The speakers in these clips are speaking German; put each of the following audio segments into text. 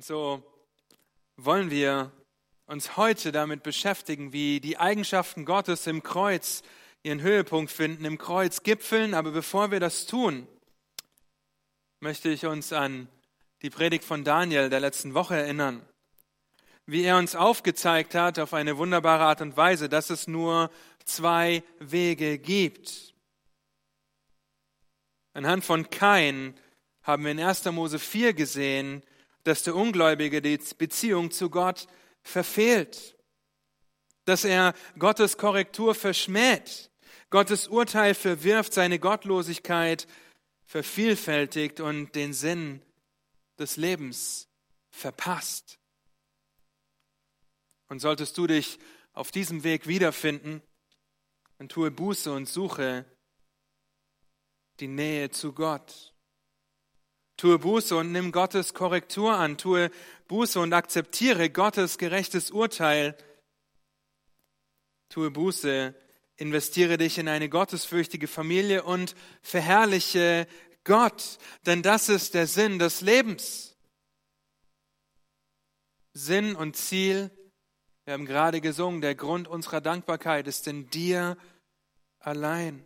Und so wollen wir uns heute damit beschäftigen, wie die Eigenschaften Gottes im Kreuz ihren Höhepunkt finden, im Kreuz gipfeln. Aber bevor wir das tun, möchte ich uns an die Predigt von Daniel der letzten Woche erinnern. Wie er uns aufgezeigt hat auf eine wunderbare Art und Weise, dass es nur zwei Wege gibt. Anhand von Kain haben wir in 1. Mose 4 gesehen, dass der Ungläubige die Beziehung zu Gott verfehlt, dass er Gottes Korrektur verschmäht, Gottes Urteil verwirft, seine Gottlosigkeit vervielfältigt und den Sinn des Lebens verpasst. Und solltest du dich auf diesem Weg wiederfinden, dann tue Buße und suche die Nähe zu Gott. Tue Buße und nimm Gottes Korrektur an. Tue Buße und akzeptiere Gottes gerechtes Urteil. Tue Buße, investiere dich in eine gottesfürchtige Familie und verherrliche Gott, denn das ist der Sinn des Lebens. Sinn und Ziel, wir haben gerade gesungen, der Grund unserer Dankbarkeit ist in dir allein.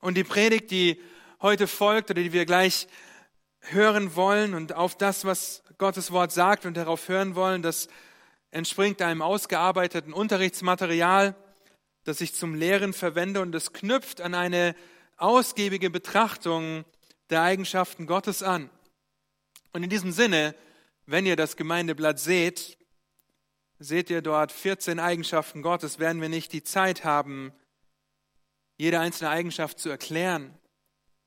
Und die Predigt, die heute folgt oder die wir gleich hören wollen und auf das, was Gottes Wort sagt und darauf hören wollen, das entspringt einem ausgearbeiteten Unterrichtsmaterial, das ich zum Lehren verwende und es knüpft an eine ausgiebige Betrachtung der Eigenschaften Gottes an. Und in diesem Sinne, wenn ihr das Gemeindeblatt seht, seht ihr dort 14 Eigenschaften Gottes, werden wir nicht die Zeit haben, jede einzelne Eigenschaft zu erklären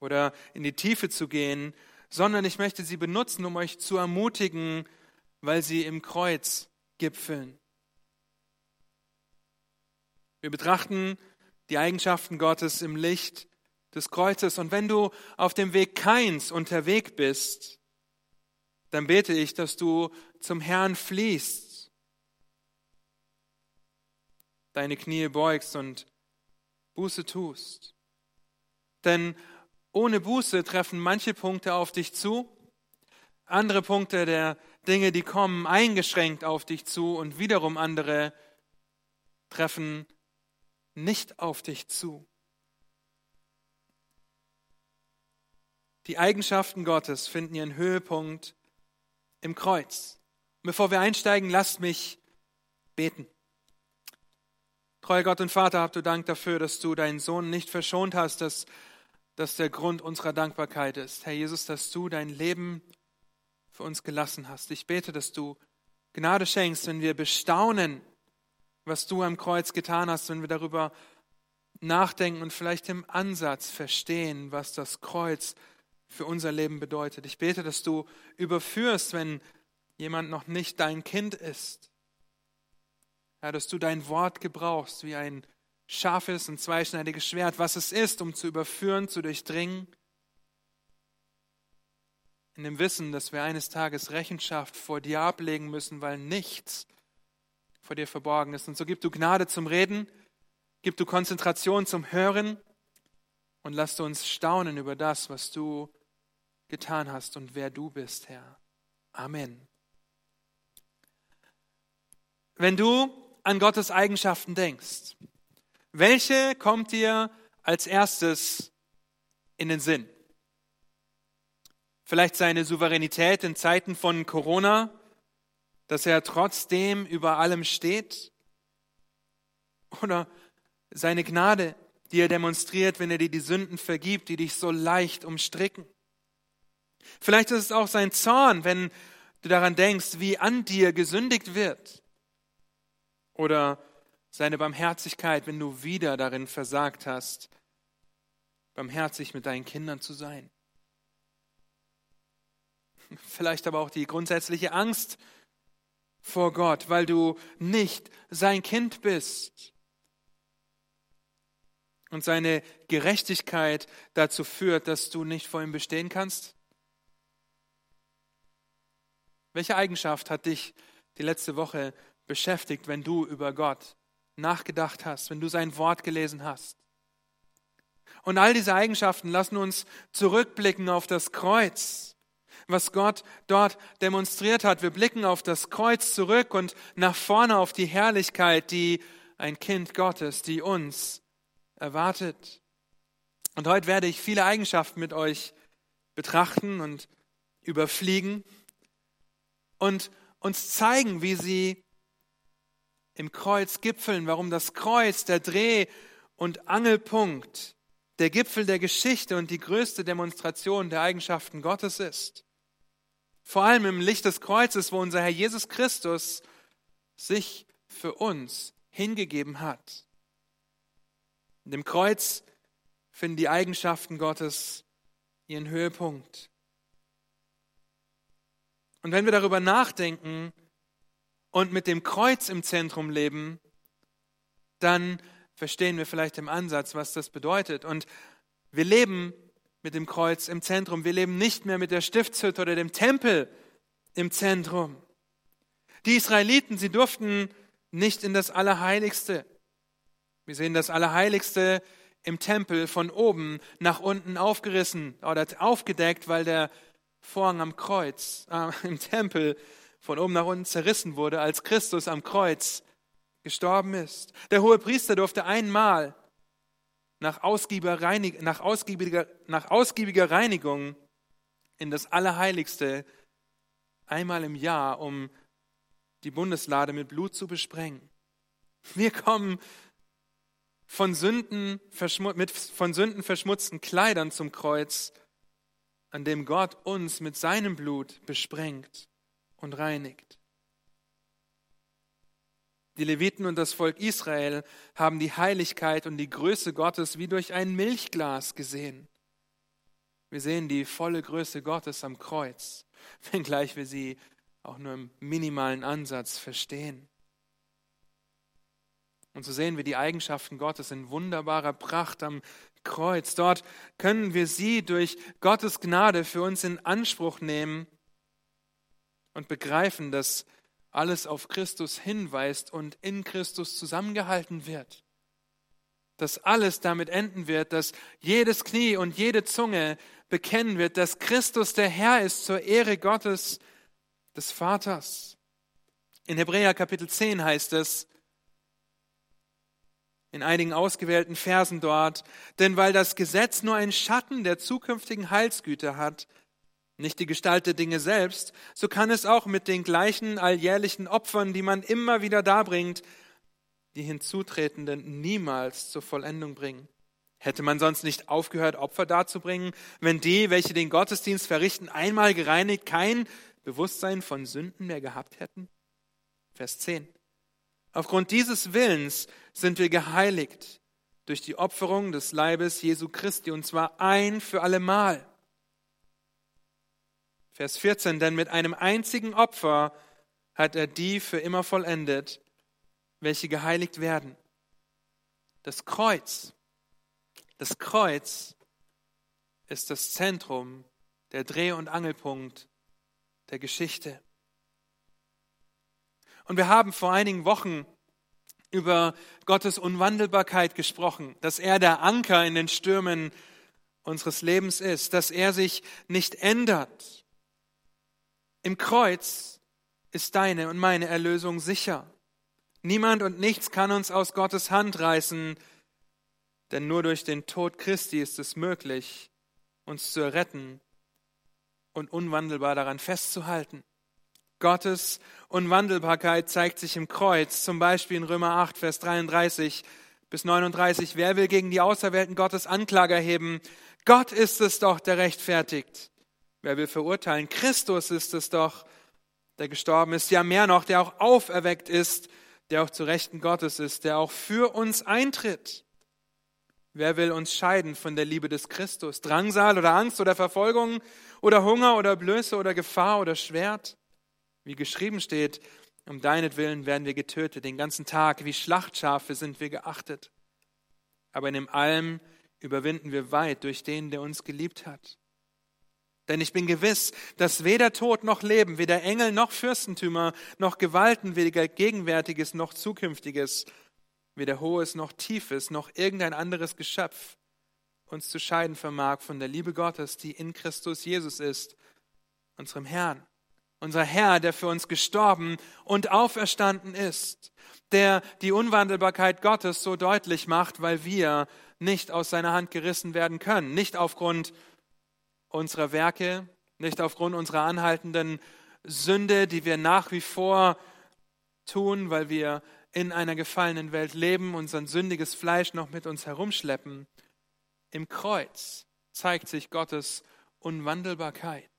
oder in die Tiefe zu gehen, sondern ich möchte sie benutzen, um euch zu ermutigen, weil sie im Kreuz gipfeln. Wir betrachten die Eigenschaften Gottes im Licht des Kreuzes. Und wenn du auf dem Weg Keins unterwegs bist, dann bete ich, dass du zum Herrn fließt, deine Knie beugst und Buße tust. Denn ohne Buße treffen manche Punkte auf dich zu, andere Punkte der Dinge, die kommen, eingeschränkt auf dich zu und wiederum andere treffen nicht auf dich zu. Die Eigenschaften Gottes finden ihren Höhepunkt im Kreuz. bevor wir einsteigen, lasst mich beten. Treuer Gott und Vater, habt du Dank dafür, dass du deinen Sohn nicht verschont hast, dass das der Grund unserer Dankbarkeit ist. Herr Jesus, dass du dein Leben für uns gelassen hast. Ich bete, dass du Gnade schenkst, wenn wir bestaunen, was du am Kreuz getan hast, wenn wir darüber nachdenken und vielleicht im Ansatz verstehen, was das Kreuz für unser Leben bedeutet. Ich bete, dass du überführst, wenn jemand noch nicht dein Kind ist. Ja, dass du dein Wort gebrauchst wie ein scharfes und zweischneidiges Schwert, was es ist, um zu überführen, zu durchdringen. In dem Wissen, dass wir eines Tages Rechenschaft vor dir ablegen müssen, weil nichts vor dir verborgen ist. Und so gib du Gnade zum Reden, gib du Konzentration zum Hören und lass uns staunen über das, was du getan hast und wer du bist, Herr. Amen. Wenn du an Gottes Eigenschaften denkst, welche kommt dir als erstes in den Sinn? Vielleicht seine Souveränität in Zeiten von Corona, dass er trotzdem über allem steht? Oder seine Gnade, die er demonstriert, wenn er dir die Sünden vergibt, die dich so leicht umstricken? Vielleicht ist es auch sein Zorn, wenn du daran denkst, wie an dir gesündigt wird. Oder seine Barmherzigkeit, wenn du wieder darin versagt hast, barmherzig mit deinen Kindern zu sein. Vielleicht aber auch die grundsätzliche Angst vor Gott, weil du nicht sein Kind bist. Und seine Gerechtigkeit dazu führt, dass du nicht vor ihm bestehen kannst? Welche Eigenschaft hat dich die letzte Woche beschäftigt, wenn du über Gott nachgedacht hast, wenn du sein Wort gelesen hast. Und all diese Eigenschaften lassen uns zurückblicken auf das Kreuz. was Gott dort demonstriert hat. Wir blicken auf das Kreuz zurück und nach vorne auf die Herrlichkeit, die ein Kind Gottes, die uns erwartet. Und heute werde ich viele Eigenschaften mit euch betrachten und überfliegen und uns zeigen, wie sie im Kreuz gipfeln, warum das Kreuz der Dreh- und Angelpunkt, der Gipfel der Geschichte und die größte Demonstration der Eigenschaften Gottes ist. Vor allem im Licht des Kreuzes, wo unser Herr Jesus Christus sich für uns hingegeben hat. In dem Kreuz finden die Eigenschaften Gottes ihren Höhepunkt. Und wenn wir darüber nachdenken und mit dem Kreuz im Zentrum leben, dann verstehen wir vielleicht im Ansatz, was das bedeutet. Und wir leben mit dem Kreuz im Zentrum. Wir leben nicht mehr mit der Stiftshütte oder dem Tempel im Zentrum. Die Israeliten, sie durften nicht in das Allerheiligste. Wir sehen das Allerheiligste im Tempel von oben nach unten aufgerissen oder aufgedeckt, weil der Vorhang am Kreuz, äh, im Tempel von oben nach unten zerrissen wurde, als Christus am Kreuz gestorben ist. Der hohe Priester durfte einmal nach ausgiebiger, Reinig nach ausgiebiger, nach ausgiebiger Reinigung in das Allerheiligste einmal im Jahr, um die Bundeslade mit Blut zu besprengen. Wir kommen von Sünden, mit von Sünden verschmutzten Kleidern zum Kreuz, an dem Gott uns mit seinem Blut besprengt und reinigt. Die Leviten und das Volk Israel haben die Heiligkeit und die Größe Gottes wie durch ein Milchglas gesehen. Wir sehen die volle Größe Gottes am Kreuz, wenngleich wir sie auch nur im minimalen Ansatz verstehen. Und so sehen wir die Eigenschaften Gottes in wunderbarer Pracht am Kreuz. Dort können wir sie durch Gottes Gnade für uns in Anspruch nehmen und begreifen, dass alles auf Christus hinweist und in Christus zusammengehalten wird. Dass alles damit enden wird, dass jedes Knie und jede Zunge bekennen wird, dass Christus der Herr ist zur Ehre Gottes des Vaters. In Hebräer Kapitel 10 heißt es, in einigen ausgewählten Versen dort, denn weil das Gesetz nur einen Schatten der zukünftigen Heilsgüte hat, nicht die Gestalt der Dinge selbst, so kann es auch mit den gleichen alljährlichen Opfern, die man immer wieder darbringt, die Hinzutretenden niemals zur Vollendung bringen. Hätte man sonst nicht aufgehört, Opfer darzubringen, wenn die, welche den Gottesdienst verrichten, einmal gereinigt kein Bewusstsein von Sünden mehr gehabt hätten? Vers 10. Aufgrund dieses Willens sind wir geheiligt durch die Opferung des Leibes Jesu Christi und zwar ein für allemal. Vers 14, denn mit einem einzigen Opfer hat er die für immer vollendet, welche geheiligt werden. Das Kreuz, das Kreuz ist das Zentrum, der Dreh- und Angelpunkt der Geschichte. Und wir haben vor einigen Wochen über Gottes Unwandelbarkeit gesprochen, dass er der Anker in den Stürmen unseres Lebens ist, dass er sich nicht ändert. Im Kreuz ist deine und meine Erlösung sicher. Niemand und nichts kann uns aus Gottes Hand reißen, denn nur durch den Tod Christi ist es möglich, uns zu erretten und unwandelbar daran festzuhalten. Gottes Unwandelbarkeit zeigt sich im Kreuz, zum Beispiel in Römer 8, Vers 33 bis 39. Wer will gegen die Auserwählten Gottes Anklage erheben? Gott ist es doch, der rechtfertigt. Wer will verurteilen? Christus ist es doch, der gestorben ist. Ja, mehr noch, der auch auferweckt ist, der auch zu Rechten Gottes ist, der auch für uns eintritt. Wer will uns scheiden von der Liebe des Christus? Drangsal oder Angst oder Verfolgung oder Hunger oder Blöße oder Gefahr oder Schwert? Wie geschrieben steht, um deinetwillen werden wir getötet, den ganzen Tag, wie Schlachtschafe sind wir geachtet. Aber in dem allem überwinden wir weit durch den, der uns geliebt hat. Denn ich bin gewiss, dass weder Tod noch Leben, weder Engel noch Fürstentümer, noch Gewalten, weder Gegenwärtiges noch Zukünftiges, weder Hohes noch Tiefes, noch irgendein anderes Geschöpf uns zu scheiden vermag von der Liebe Gottes, die in Christus Jesus ist, unserem Herrn. Unser Herr, der für uns gestorben und auferstanden ist, der die Unwandelbarkeit Gottes so deutlich macht, weil wir nicht aus seiner Hand gerissen werden können, nicht aufgrund unserer Werke, nicht aufgrund unserer anhaltenden Sünde, die wir nach wie vor tun, weil wir in einer gefallenen Welt leben, unser sündiges Fleisch noch mit uns herumschleppen. Im Kreuz zeigt sich Gottes Unwandelbarkeit.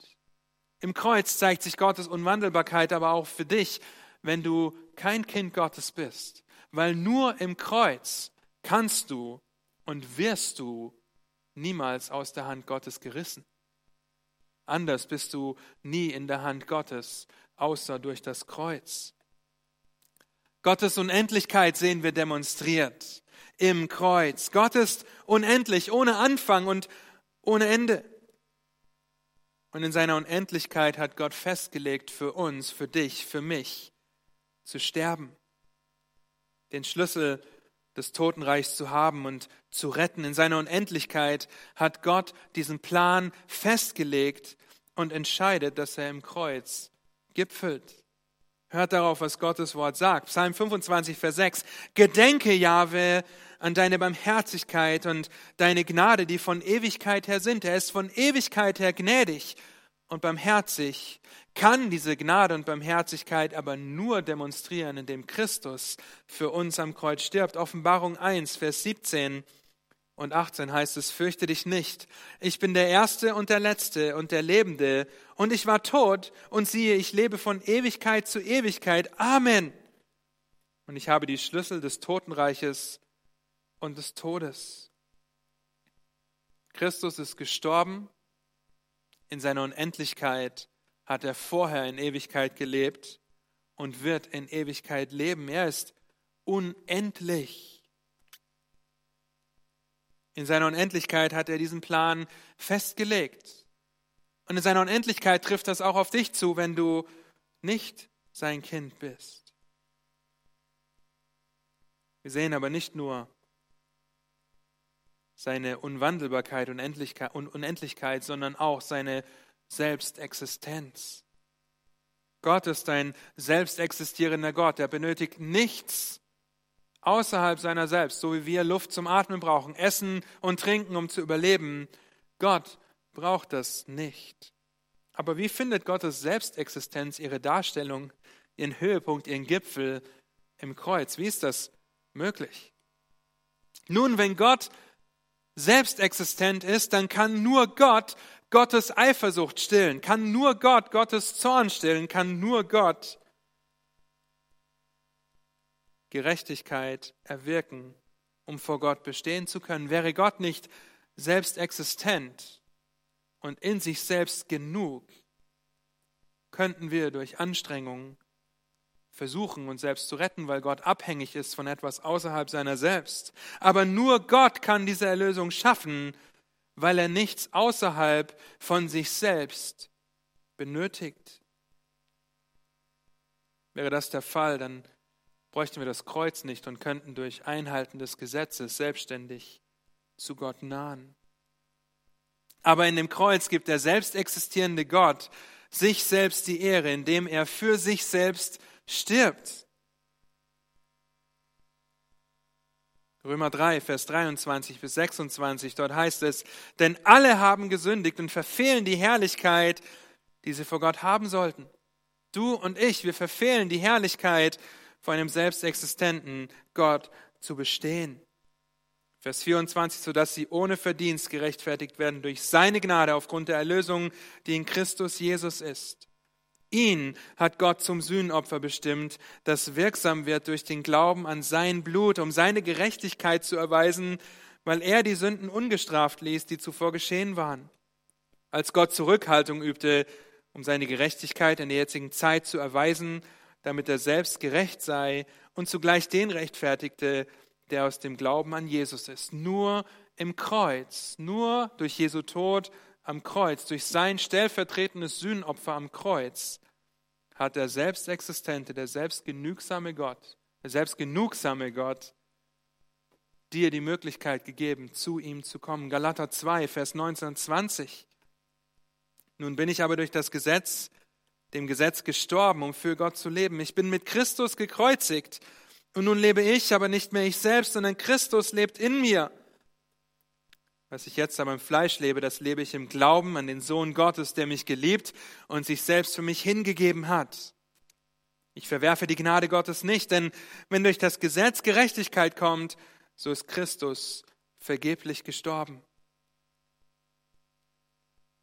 Im Kreuz zeigt sich Gottes Unwandelbarkeit aber auch für dich, wenn du kein Kind Gottes bist. Weil nur im Kreuz kannst du und wirst du niemals aus der Hand Gottes gerissen. Anders bist du nie in der Hand Gottes, außer durch das Kreuz. Gottes Unendlichkeit sehen wir demonstriert im Kreuz. Gott ist unendlich, ohne Anfang und ohne Ende. Und in seiner Unendlichkeit hat Gott festgelegt für uns, für dich, für mich, zu sterben, den Schlüssel des Totenreichs zu haben und zu retten. In seiner Unendlichkeit hat Gott diesen Plan festgelegt und entscheidet, dass er im Kreuz gipfelt. Hört darauf, was Gottes Wort sagt. Psalm 25, Vers 6. Gedenke, Jahwe, an deine Barmherzigkeit und deine Gnade, die von Ewigkeit her sind. Er ist von Ewigkeit her gnädig und barmherzig, kann diese Gnade und Barmherzigkeit aber nur demonstrieren, indem Christus für uns am Kreuz stirbt. Offenbarung 1, Vers 17 und 18 heißt es, fürchte dich nicht. Ich bin der Erste und der Letzte und der Lebende. Und ich war tot und siehe, ich lebe von Ewigkeit zu Ewigkeit. Amen. Und ich habe die Schlüssel des Totenreiches und des Todes. Christus ist gestorben. In seiner Unendlichkeit hat er vorher in Ewigkeit gelebt und wird in Ewigkeit leben. Er ist unendlich. In seiner Unendlichkeit hat er diesen Plan festgelegt. Und in seiner Unendlichkeit trifft das auch auf dich zu, wenn du nicht sein Kind bist. Wir sehen aber nicht nur seine Unwandelbarkeit und Unendlichkeit, sondern auch seine Selbstexistenz. Gott ist ein selbstexistierender Gott. Er benötigt nichts außerhalb seiner selbst, so wie wir Luft zum Atmen brauchen, Essen und Trinken, um zu überleben. Gott braucht das nicht. Aber wie findet Gottes Selbstexistenz ihre Darstellung, ihren Höhepunkt, ihren Gipfel im Kreuz? Wie ist das möglich? Nun, wenn Gott selbstexistent ist, dann kann nur Gott Gottes Eifersucht stillen, kann nur Gott Gottes Zorn stillen, kann nur Gott Gerechtigkeit erwirken, um vor Gott bestehen zu können. Wäre Gott nicht selbst existent und in sich selbst genug, könnten wir durch Anstrengungen versuchen, uns selbst zu retten, weil Gott abhängig ist von etwas außerhalb seiner selbst. Aber nur Gott kann diese Erlösung schaffen, weil er nichts außerhalb von sich selbst benötigt. Wäre das der Fall, dann bräuchten wir das Kreuz nicht und könnten durch Einhalten des Gesetzes selbstständig zu Gott nahen. Aber in dem Kreuz gibt der selbst existierende Gott sich selbst die Ehre, indem er für sich selbst stirbt. Römer 3, Vers 23 bis 26, dort heißt es, denn alle haben gesündigt und verfehlen die Herrlichkeit, die sie vor Gott haben sollten. Du und ich, wir verfehlen die Herrlichkeit, vor einem selbstexistenten Gott zu bestehen. Vers 24, sodass sie ohne Verdienst gerechtfertigt werden durch seine Gnade aufgrund der Erlösung, die in Christus Jesus ist. Ihn hat Gott zum Sühnopfer bestimmt, das wirksam wird durch den Glauben an sein Blut, um seine Gerechtigkeit zu erweisen, weil er die Sünden ungestraft ließ, die zuvor geschehen waren. Als Gott Zurückhaltung übte, um seine Gerechtigkeit in der jetzigen Zeit zu erweisen, damit er selbst gerecht sei und zugleich den rechtfertigte, der aus dem Glauben an Jesus ist. Nur im Kreuz, nur durch Jesu Tod am Kreuz, durch sein stellvertretendes Sühnopfer am Kreuz, hat der selbstexistente, der selbstgenügsame Gott, der selbstgenugsame Gott, dir die Möglichkeit gegeben, zu ihm zu kommen. Galater 2, Vers 19 und 20. Nun bin ich aber durch das Gesetz, dem Gesetz gestorben, um für Gott zu leben. Ich bin mit Christus gekreuzigt. Und nun lebe ich, aber nicht mehr ich selbst, sondern Christus lebt in mir. Was ich jetzt aber im Fleisch lebe, das lebe ich im Glauben an den Sohn Gottes, der mich geliebt und sich selbst für mich hingegeben hat. Ich verwerfe die Gnade Gottes nicht, denn wenn durch das Gesetz Gerechtigkeit kommt, so ist Christus vergeblich gestorben.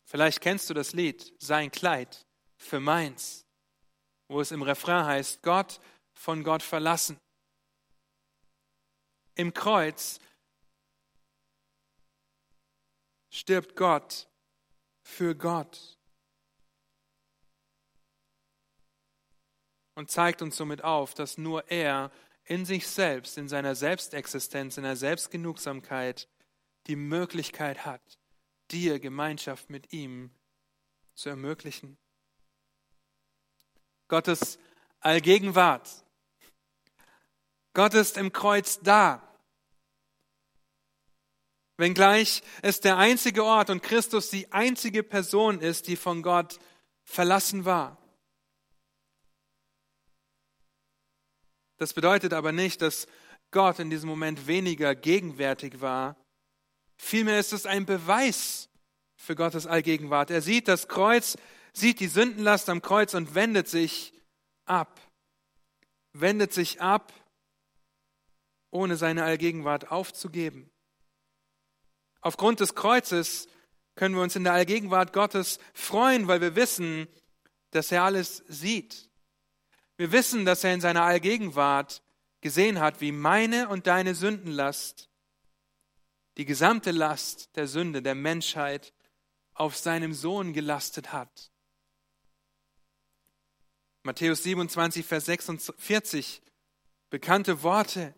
Vielleicht kennst du das Lied Sein Kleid für meins, wo es im Refrain heißt, Gott von Gott verlassen. Im Kreuz stirbt Gott für Gott und zeigt uns somit auf, dass nur er in sich selbst, in seiner Selbstexistenz, in der Selbstgenugsamkeit die Möglichkeit hat, dir Gemeinschaft mit ihm zu ermöglichen. Gottes Allgegenwart. Gott ist im Kreuz da. Wenngleich es der einzige Ort und Christus die einzige Person ist, die von Gott verlassen war. Das bedeutet aber nicht, dass Gott in diesem Moment weniger gegenwärtig war. Vielmehr ist es ein Beweis für Gottes Allgegenwart. Er sieht das Kreuz, sieht die Sündenlast am Kreuz und wendet sich ab. Wendet sich ab, ohne seine Allgegenwart aufzugeben. Aufgrund des Kreuzes können wir uns in der Allgegenwart Gottes freuen, weil wir wissen, dass er alles sieht. Wir wissen, dass er in seiner Allgegenwart gesehen hat, wie meine und deine Sündenlast, die gesamte Last der Sünde der Menschheit auf seinem Sohn gelastet hat. Matthäus 27, Vers 46, bekannte Worte.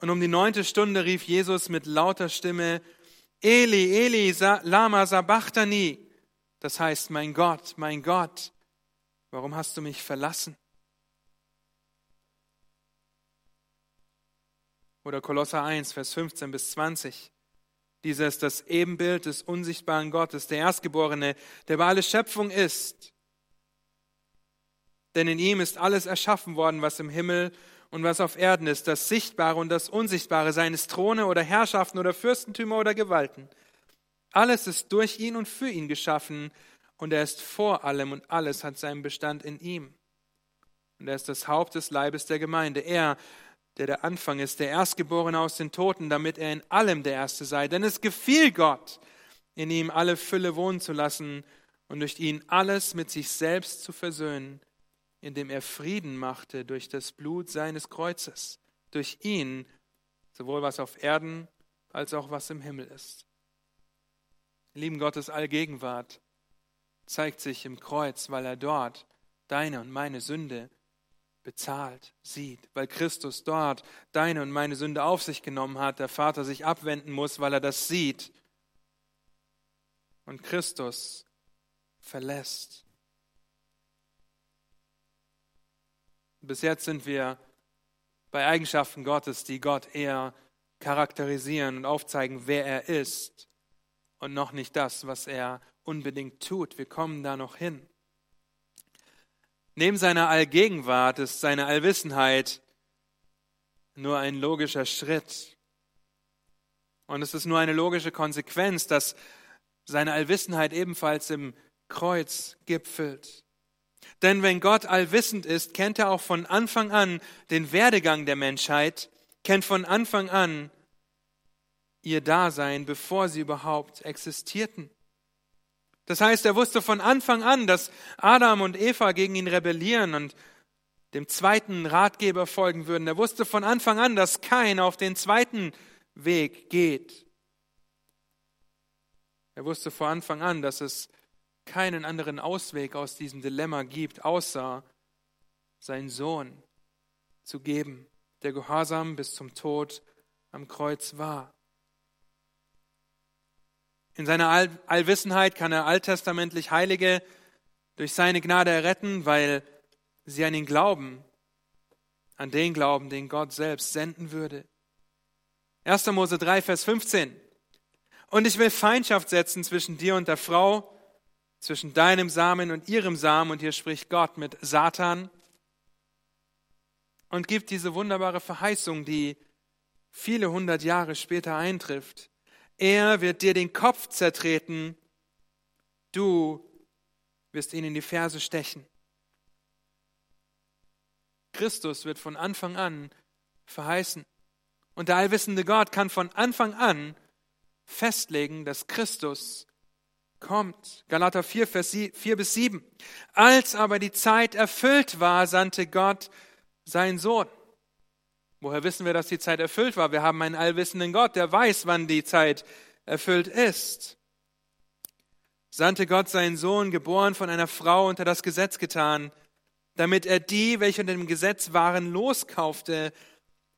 Und um die neunte Stunde rief Jesus mit lauter Stimme, Eli, Eli, lama sabachthani. Das heißt, mein Gott, mein Gott, warum hast du mich verlassen? Oder Kolosser 1, Vers 15 bis 20. Dieser ist das Ebenbild des unsichtbaren Gottes, der Erstgeborene, der bei alle Schöpfung ist. Denn in ihm ist alles erschaffen worden, was im Himmel und was auf Erden ist, das Sichtbare und das Unsichtbare, seines Throne oder Herrschaften oder Fürstentümer oder Gewalten. Alles ist durch ihn und für ihn geschaffen und er ist vor allem und alles hat seinen Bestand in ihm. Und er ist das Haupt des Leibes der Gemeinde. Er, der der Anfang ist, der Erstgeborene aus den Toten, damit er in allem der Erste sei. Denn es gefiel Gott, in ihm alle Fülle wohnen zu lassen und durch ihn alles mit sich selbst zu versöhnen, indem er Frieden machte durch das Blut seines Kreuzes, durch ihn, sowohl was auf Erden als auch was im Himmel ist. Lieben Gottes Allgegenwart zeigt sich im Kreuz, weil er dort deine und meine Sünde bezahlt, sieht, weil Christus dort deine und meine Sünde auf sich genommen hat, der Vater sich abwenden muss, weil er das sieht und Christus verlässt. Bis jetzt sind wir bei Eigenschaften Gottes, die Gott eher charakterisieren und aufzeigen, wer er ist und noch nicht das, was er unbedingt tut. Wir kommen da noch hin. Neben seiner Allgegenwart ist seine Allwissenheit nur ein logischer Schritt. Und es ist nur eine logische Konsequenz, dass seine Allwissenheit ebenfalls im Kreuz gipfelt. Denn wenn Gott allwissend ist, kennt er auch von Anfang an den Werdegang der Menschheit, kennt von Anfang an ihr Dasein, bevor sie überhaupt existierten. Das heißt, er wusste von Anfang an, dass Adam und Eva gegen ihn rebellieren und dem zweiten Ratgeber folgen würden. Er wusste von Anfang an, dass kein auf den zweiten Weg geht. Er wusste von Anfang an, dass es keinen anderen Ausweg aus diesem Dilemma gibt, außer seinen Sohn zu geben, der gehorsam bis zum Tod am Kreuz war. In seiner All Allwissenheit kann er alttestamentlich Heilige durch seine Gnade erretten, weil sie an ihn glauben, an den Glauben, den Gott selbst senden würde. 1. Mose 3, Vers 15. Und ich will Feindschaft setzen zwischen dir und der Frau zwischen deinem Samen und ihrem Samen. Und hier spricht Gott mit Satan und gibt diese wunderbare Verheißung, die viele hundert Jahre später eintrifft. Er wird dir den Kopf zertreten, du wirst ihn in die Ferse stechen. Christus wird von Anfang an verheißen. Und der allwissende Gott kann von Anfang an festlegen, dass Christus kommt. Galater 4, Vers 4 bis 7. Als aber die Zeit erfüllt war, sandte Gott seinen Sohn. Woher wissen wir, dass die Zeit erfüllt war? Wir haben einen allwissenden Gott, der weiß, wann die Zeit erfüllt ist. Sandte Gott seinen Sohn, geboren von einer Frau unter das Gesetz getan, damit er die, welche unter dem Gesetz waren, loskaufte,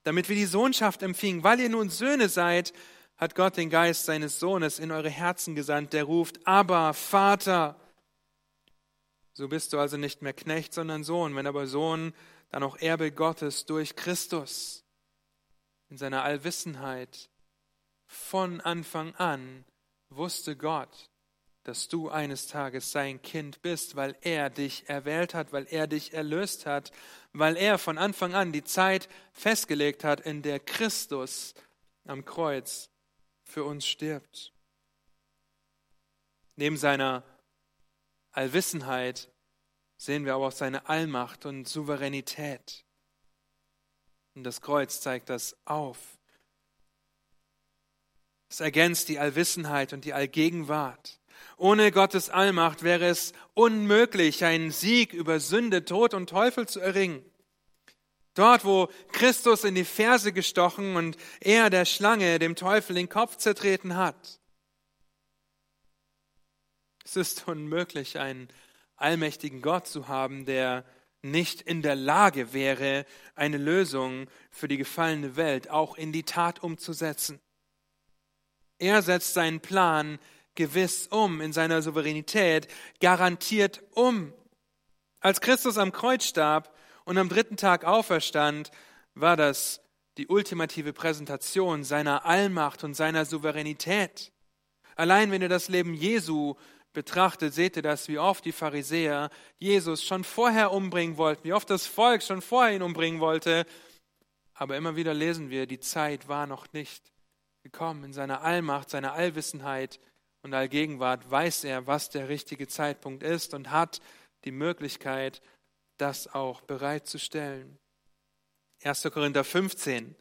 damit wir die Sohnschaft empfingen. Weil ihr nun Söhne seid, hat Gott den Geist seines Sohnes in eure Herzen gesandt, der ruft, aber Vater. So bist du also nicht mehr Knecht, sondern Sohn, wenn aber Sohn, dann auch Erbe Gottes durch Christus. In seiner Allwissenheit von Anfang an wusste Gott, dass du eines Tages sein Kind bist, weil er dich erwählt hat, weil er dich erlöst hat, weil er von Anfang an die Zeit festgelegt hat, in der Christus am Kreuz für uns stirbt. Neben seiner Allwissenheit sehen wir aber auch seine Allmacht und Souveränität. Und das Kreuz zeigt das auf. Es ergänzt die Allwissenheit und die Allgegenwart. Ohne Gottes Allmacht wäre es unmöglich, einen Sieg über Sünde, Tod und Teufel zu erringen. Dort, wo Christus in die Ferse gestochen und er der Schlange, dem Teufel, den Kopf zertreten hat. Es ist unmöglich, einen allmächtigen Gott zu haben, der nicht in der Lage wäre, eine Lösung für die gefallene Welt auch in die Tat umzusetzen. Er setzt seinen Plan gewiss um, in seiner Souveränität garantiert um. Als Christus am Kreuz starb und am dritten Tag auferstand, war das die ultimative Präsentation seiner Allmacht und seiner Souveränität. Allein wenn ihr das Leben Jesu betrachtet, seht ihr das, wie oft die Pharisäer Jesus schon vorher umbringen wollten, wie oft das Volk schon vorher ihn umbringen wollte. Aber immer wieder lesen wir, die Zeit war noch nicht gekommen. In seiner Allmacht, seiner Allwissenheit und Allgegenwart weiß er, was der richtige Zeitpunkt ist und hat die Möglichkeit, das auch bereitzustellen. 1. Korinther 15,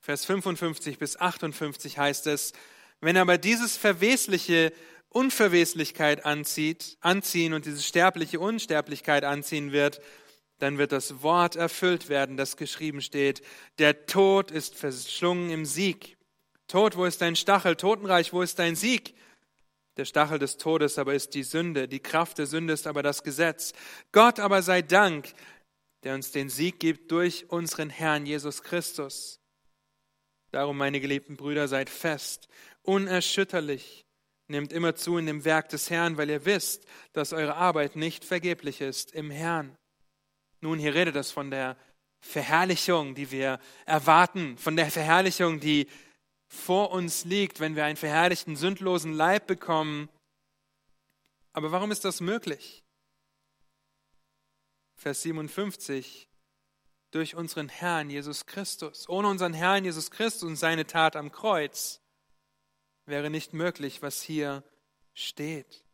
Vers 55 bis 58 heißt es, wenn aber dieses Verwesliche Unverweslichkeit anzieht, anziehen und diese sterbliche Unsterblichkeit anziehen wird, dann wird das Wort erfüllt werden, das geschrieben steht. Der Tod ist verschlungen im Sieg. Tod, wo ist dein Stachel? Totenreich, wo ist dein Sieg? Der Stachel des Todes aber ist die Sünde, die Kraft der Sünde ist aber das Gesetz. Gott aber sei Dank, der uns den Sieg gibt durch unseren Herrn Jesus Christus. Darum, meine geliebten Brüder, seid fest, unerschütterlich, nehmt immer zu in dem Werk des Herrn, weil ihr wisst, dass eure Arbeit nicht vergeblich ist im Herrn. Nun, hier redet es von der Verherrlichung, die wir erwarten, von der Verherrlichung, die vor uns liegt, wenn wir einen verherrlichten, sündlosen Leib bekommen. Aber warum ist das möglich? Vers 57. Durch unseren Herrn Jesus Christus. Ohne unseren Herrn Jesus Christus und seine Tat am Kreuz wäre nicht möglich, was hier steht.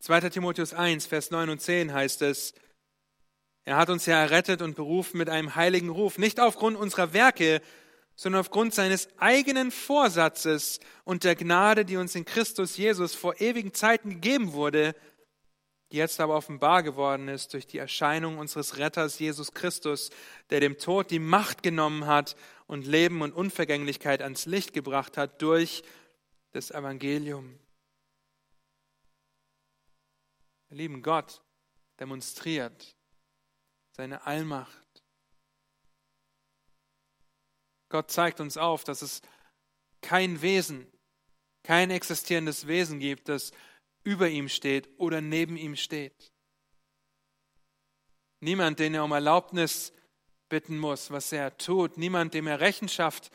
2. Timotheus 1, Vers 9 und 10 heißt es, er hat uns ja errettet und berufen mit einem heiligen Ruf, nicht aufgrund unserer Werke, sondern aufgrund seines eigenen Vorsatzes und der Gnade, die uns in Christus Jesus vor ewigen Zeiten gegeben wurde, die jetzt aber offenbar geworden ist durch die Erscheinung unseres Retters Jesus Christus, der dem Tod die Macht genommen hat und Leben und Unvergänglichkeit ans Licht gebracht hat durch das Evangelium. Der lieben Gott demonstriert seine Allmacht Gott zeigt uns auf, dass es kein Wesen, kein existierendes Wesen gibt, das über ihm steht oder neben ihm steht. Niemand, den er um Erlaubnis bitten muss, was er tut. Niemand, dem er Rechenschaft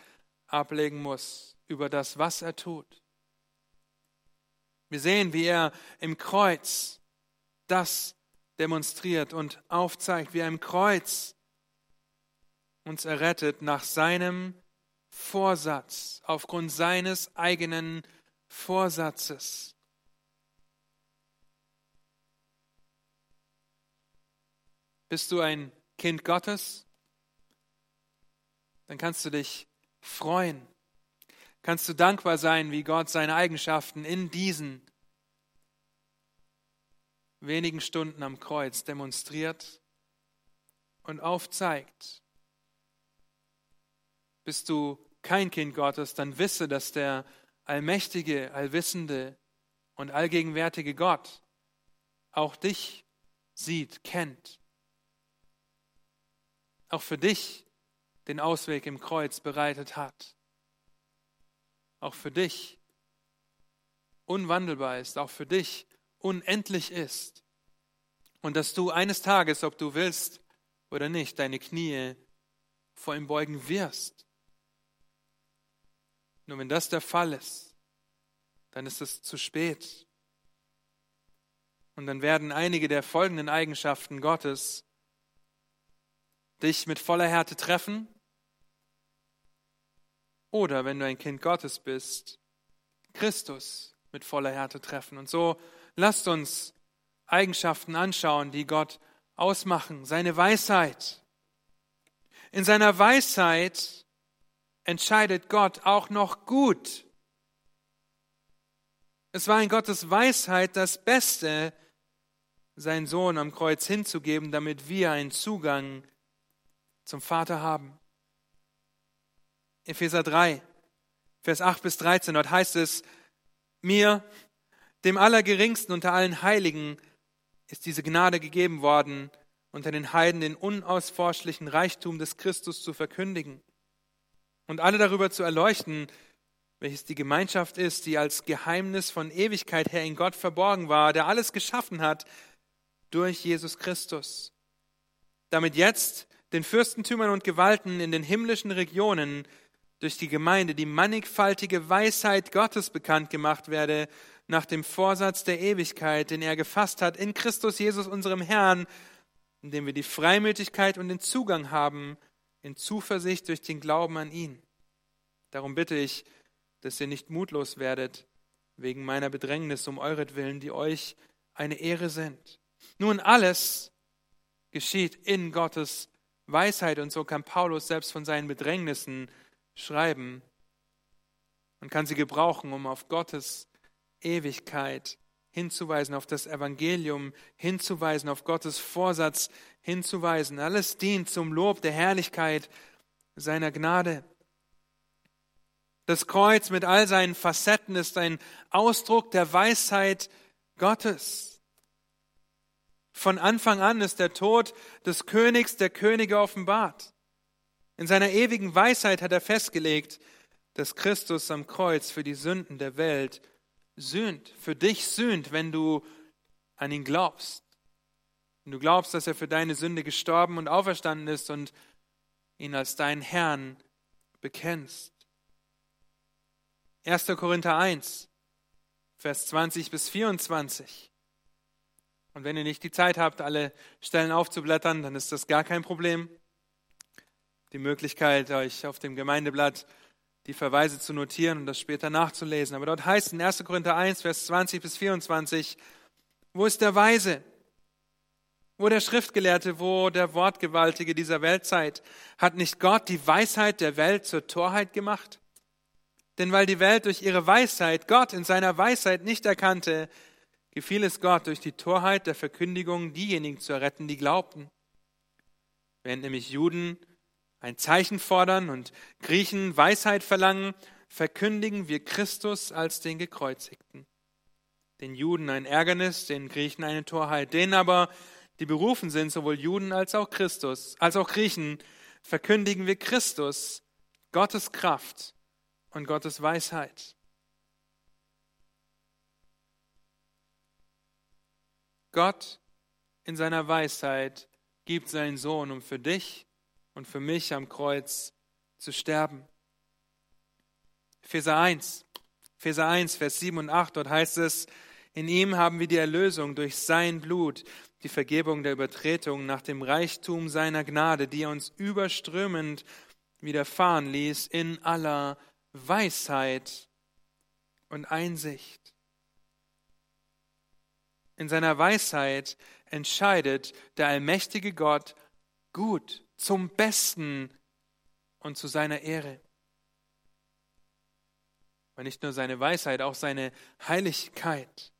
ablegen muss über das, was er tut. Wir sehen, wie er im Kreuz das demonstriert und aufzeigt, wie er im Kreuz uns errettet nach seinem Vorsatz, aufgrund seines eigenen Vorsatzes. Bist du ein Kind Gottes? Dann kannst du dich freuen. Kannst du dankbar sein, wie Gott seine Eigenschaften in diesen wenigen Stunden am Kreuz demonstriert und aufzeigt. Bist du kein Kind Gottes, dann wisse, dass der allmächtige, allwissende und allgegenwärtige Gott auch dich sieht, kennt. Auch für dich den Ausweg im Kreuz bereitet hat. Auch für dich unwandelbar ist, auch für dich unendlich ist. Und dass du eines Tages, ob du willst oder nicht, deine Knie vor ihm beugen wirst. Nur wenn das der Fall ist, dann ist es zu spät. Und dann werden einige der folgenden Eigenschaften Gottes dich mit voller Härte treffen. Oder wenn du ein Kind Gottes bist, Christus mit voller Härte treffen. Und so lasst uns Eigenschaften anschauen, die Gott ausmachen. Seine Weisheit. In seiner Weisheit entscheidet Gott auch noch gut. Es war in Gottes Weisheit das Beste, seinen Sohn am Kreuz hinzugeben, damit wir einen Zugang zum Vater haben. Epheser 3, Vers 8 bis 13, dort heißt es, mir, dem Allergeringsten unter allen Heiligen, ist diese Gnade gegeben worden, unter den Heiden den unausforschlichen Reichtum des Christus zu verkündigen und alle darüber zu erleuchten, welches die Gemeinschaft ist, die als Geheimnis von Ewigkeit her in Gott verborgen war, der alles geschaffen hat durch Jesus Christus. Damit jetzt den Fürstentümern und Gewalten in den himmlischen Regionen durch die Gemeinde die mannigfaltige Weisheit Gottes bekannt gemacht werde, nach dem Vorsatz der Ewigkeit, den er gefasst hat in Christus Jesus unserem Herrn, indem wir die Freimütigkeit und den Zugang haben in Zuversicht durch den Glauben an ihn. Darum bitte ich, dass ihr nicht mutlos werdet wegen meiner Bedrängnis um euretwillen, die euch eine Ehre sind. Nun alles geschieht in Gottes Weisheit und so kann Paulus selbst von seinen Bedrängnissen schreiben und kann sie gebrauchen, um auf Gottes Ewigkeit hinzuweisen, auf das Evangelium hinzuweisen, auf Gottes Vorsatz hinzuweisen. Alles dient zum Lob der Herrlichkeit seiner Gnade. Das Kreuz mit all seinen Facetten ist ein Ausdruck der Weisheit Gottes. Von Anfang an ist der Tod des Königs der Könige offenbart. In seiner ewigen Weisheit hat er festgelegt, dass Christus am Kreuz für die Sünden der Welt sühnt, für dich sühnt, wenn du an ihn glaubst. Wenn du glaubst, dass er für deine Sünde gestorben und auferstanden ist und ihn als deinen Herrn bekennst. 1. Korinther 1, Vers 20 bis 24. Und wenn ihr nicht die Zeit habt, alle Stellen aufzublättern, dann ist das gar kein Problem. Die Möglichkeit, euch auf dem Gemeindeblatt die Verweise zu notieren und das später nachzulesen. Aber dort heißt in 1. Korinther 1, Vers 20 bis 24, wo ist der Weise? Wo der Schriftgelehrte, wo der Wortgewaltige dieser Weltzeit? Hat nicht Gott die Weisheit der Welt zur Torheit gemacht? Denn weil die Welt durch ihre Weisheit Gott in seiner Weisheit nicht erkannte, gefiel es Gott durch die Torheit der Verkündigung diejenigen zu erretten, die glaubten. Während nämlich Juden ein Zeichen fordern und Griechen Weisheit verlangen, verkündigen wir Christus als den Gekreuzigten. Den Juden ein Ärgernis, den Griechen eine Torheit. Denen aber, die berufen sind, sowohl Juden als auch Christus, als auch Griechen, verkündigen wir Christus, Gottes Kraft und Gottes Weisheit. Gott in seiner Weisheit gibt seinen Sohn, um für dich und für mich am Kreuz zu sterben. Epheser 1, Epheser 1, Vers 7 und 8, dort heißt es, in ihm haben wir die Erlösung durch sein Blut, die Vergebung der Übertretungen nach dem Reichtum seiner Gnade, die er uns überströmend widerfahren ließ in aller Weisheit und Einsicht. In seiner Weisheit entscheidet der allmächtige Gott gut, zum Besten und zu seiner Ehre. Und nicht nur seine Weisheit, auch seine Heiligkeit.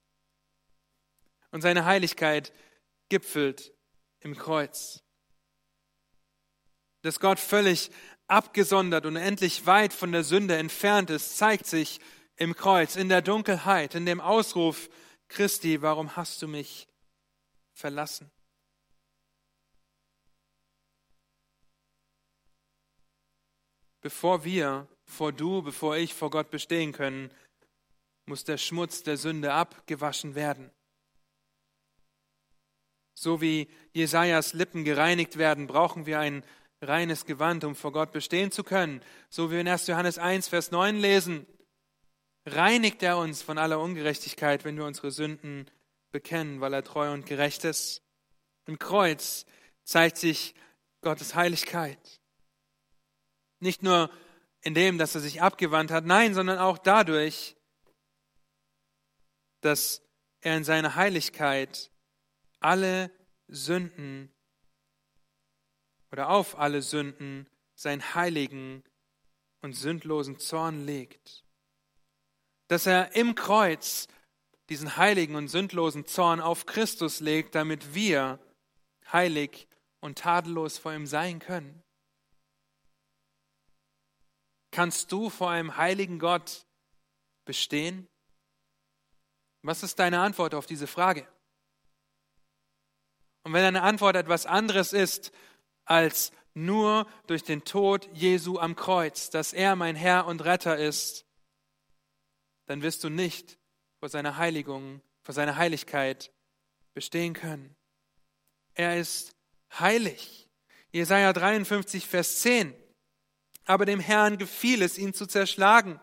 Und seine Heiligkeit gipfelt im Kreuz. Dass Gott völlig abgesondert und endlich weit von der Sünde entfernt ist, zeigt sich im Kreuz, in der Dunkelheit, in dem Ausruf Christi, warum hast du mich verlassen? Bevor wir, vor du, bevor ich vor Gott bestehen können, muss der Schmutz der Sünde abgewaschen werden. So wie Jesajas Lippen gereinigt werden, brauchen wir ein reines Gewand, um vor Gott bestehen zu können. So wie wir in 1. Johannes 1, Vers 9 lesen, reinigt er uns von aller Ungerechtigkeit, wenn wir unsere Sünden bekennen, weil er treu und gerecht ist. Im Kreuz zeigt sich Gottes Heiligkeit. Nicht nur in dem, dass er sich abgewandt hat, nein, sondern auch dadurch, dass er in seiner Heiligkeit alle Sünden oder auf alle Sünden seinen heiligen und sündlosen Zorn legt. Dass er im Kreuz diesen heiligen und sündlosen Zorn auf Christus legt, damit wir heilig und tadellos vor ihm sein können. Kannst du vor einem heiligen Gott bestehen? Was ist deine Antwort auf diese Frage? Und wenn deine Antwort etwas anderes ist als nur durch den Tod Jesu am Kreuz, dass er mein Herr und Retter ist, dann wirst du nicht vor seiner Heiligung, vor seiner Heiligkeit bestehen können. Er ist heilig. Jesaja 53, Vers 10. Aber dem Herrn gefiel es, ihn zu zerschlagen.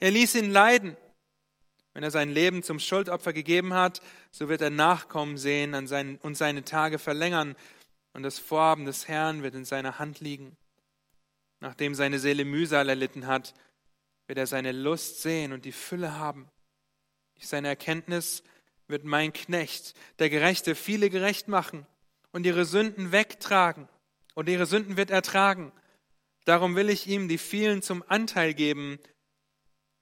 Er ließ ihn leiden. Wenn er sein Leben zum Schuldopfer gegeben hat, so wird er Nachkommen sehen und seine Tage verlängern, und das Vorhaben des Herrn wird in seiner Hand liegen. Nachdem seine Seele Mühsal erlitten hat, wird er seine Lust sehen und die Fülle haben. Durch seine Erkenntnis wird mein Knecht, der Gerechte, viele gerecht machen und ihre Sünden wegtragen, und ihre Sünden wird er tragen. Darum will ich ihm die vielen zum Anteil geben,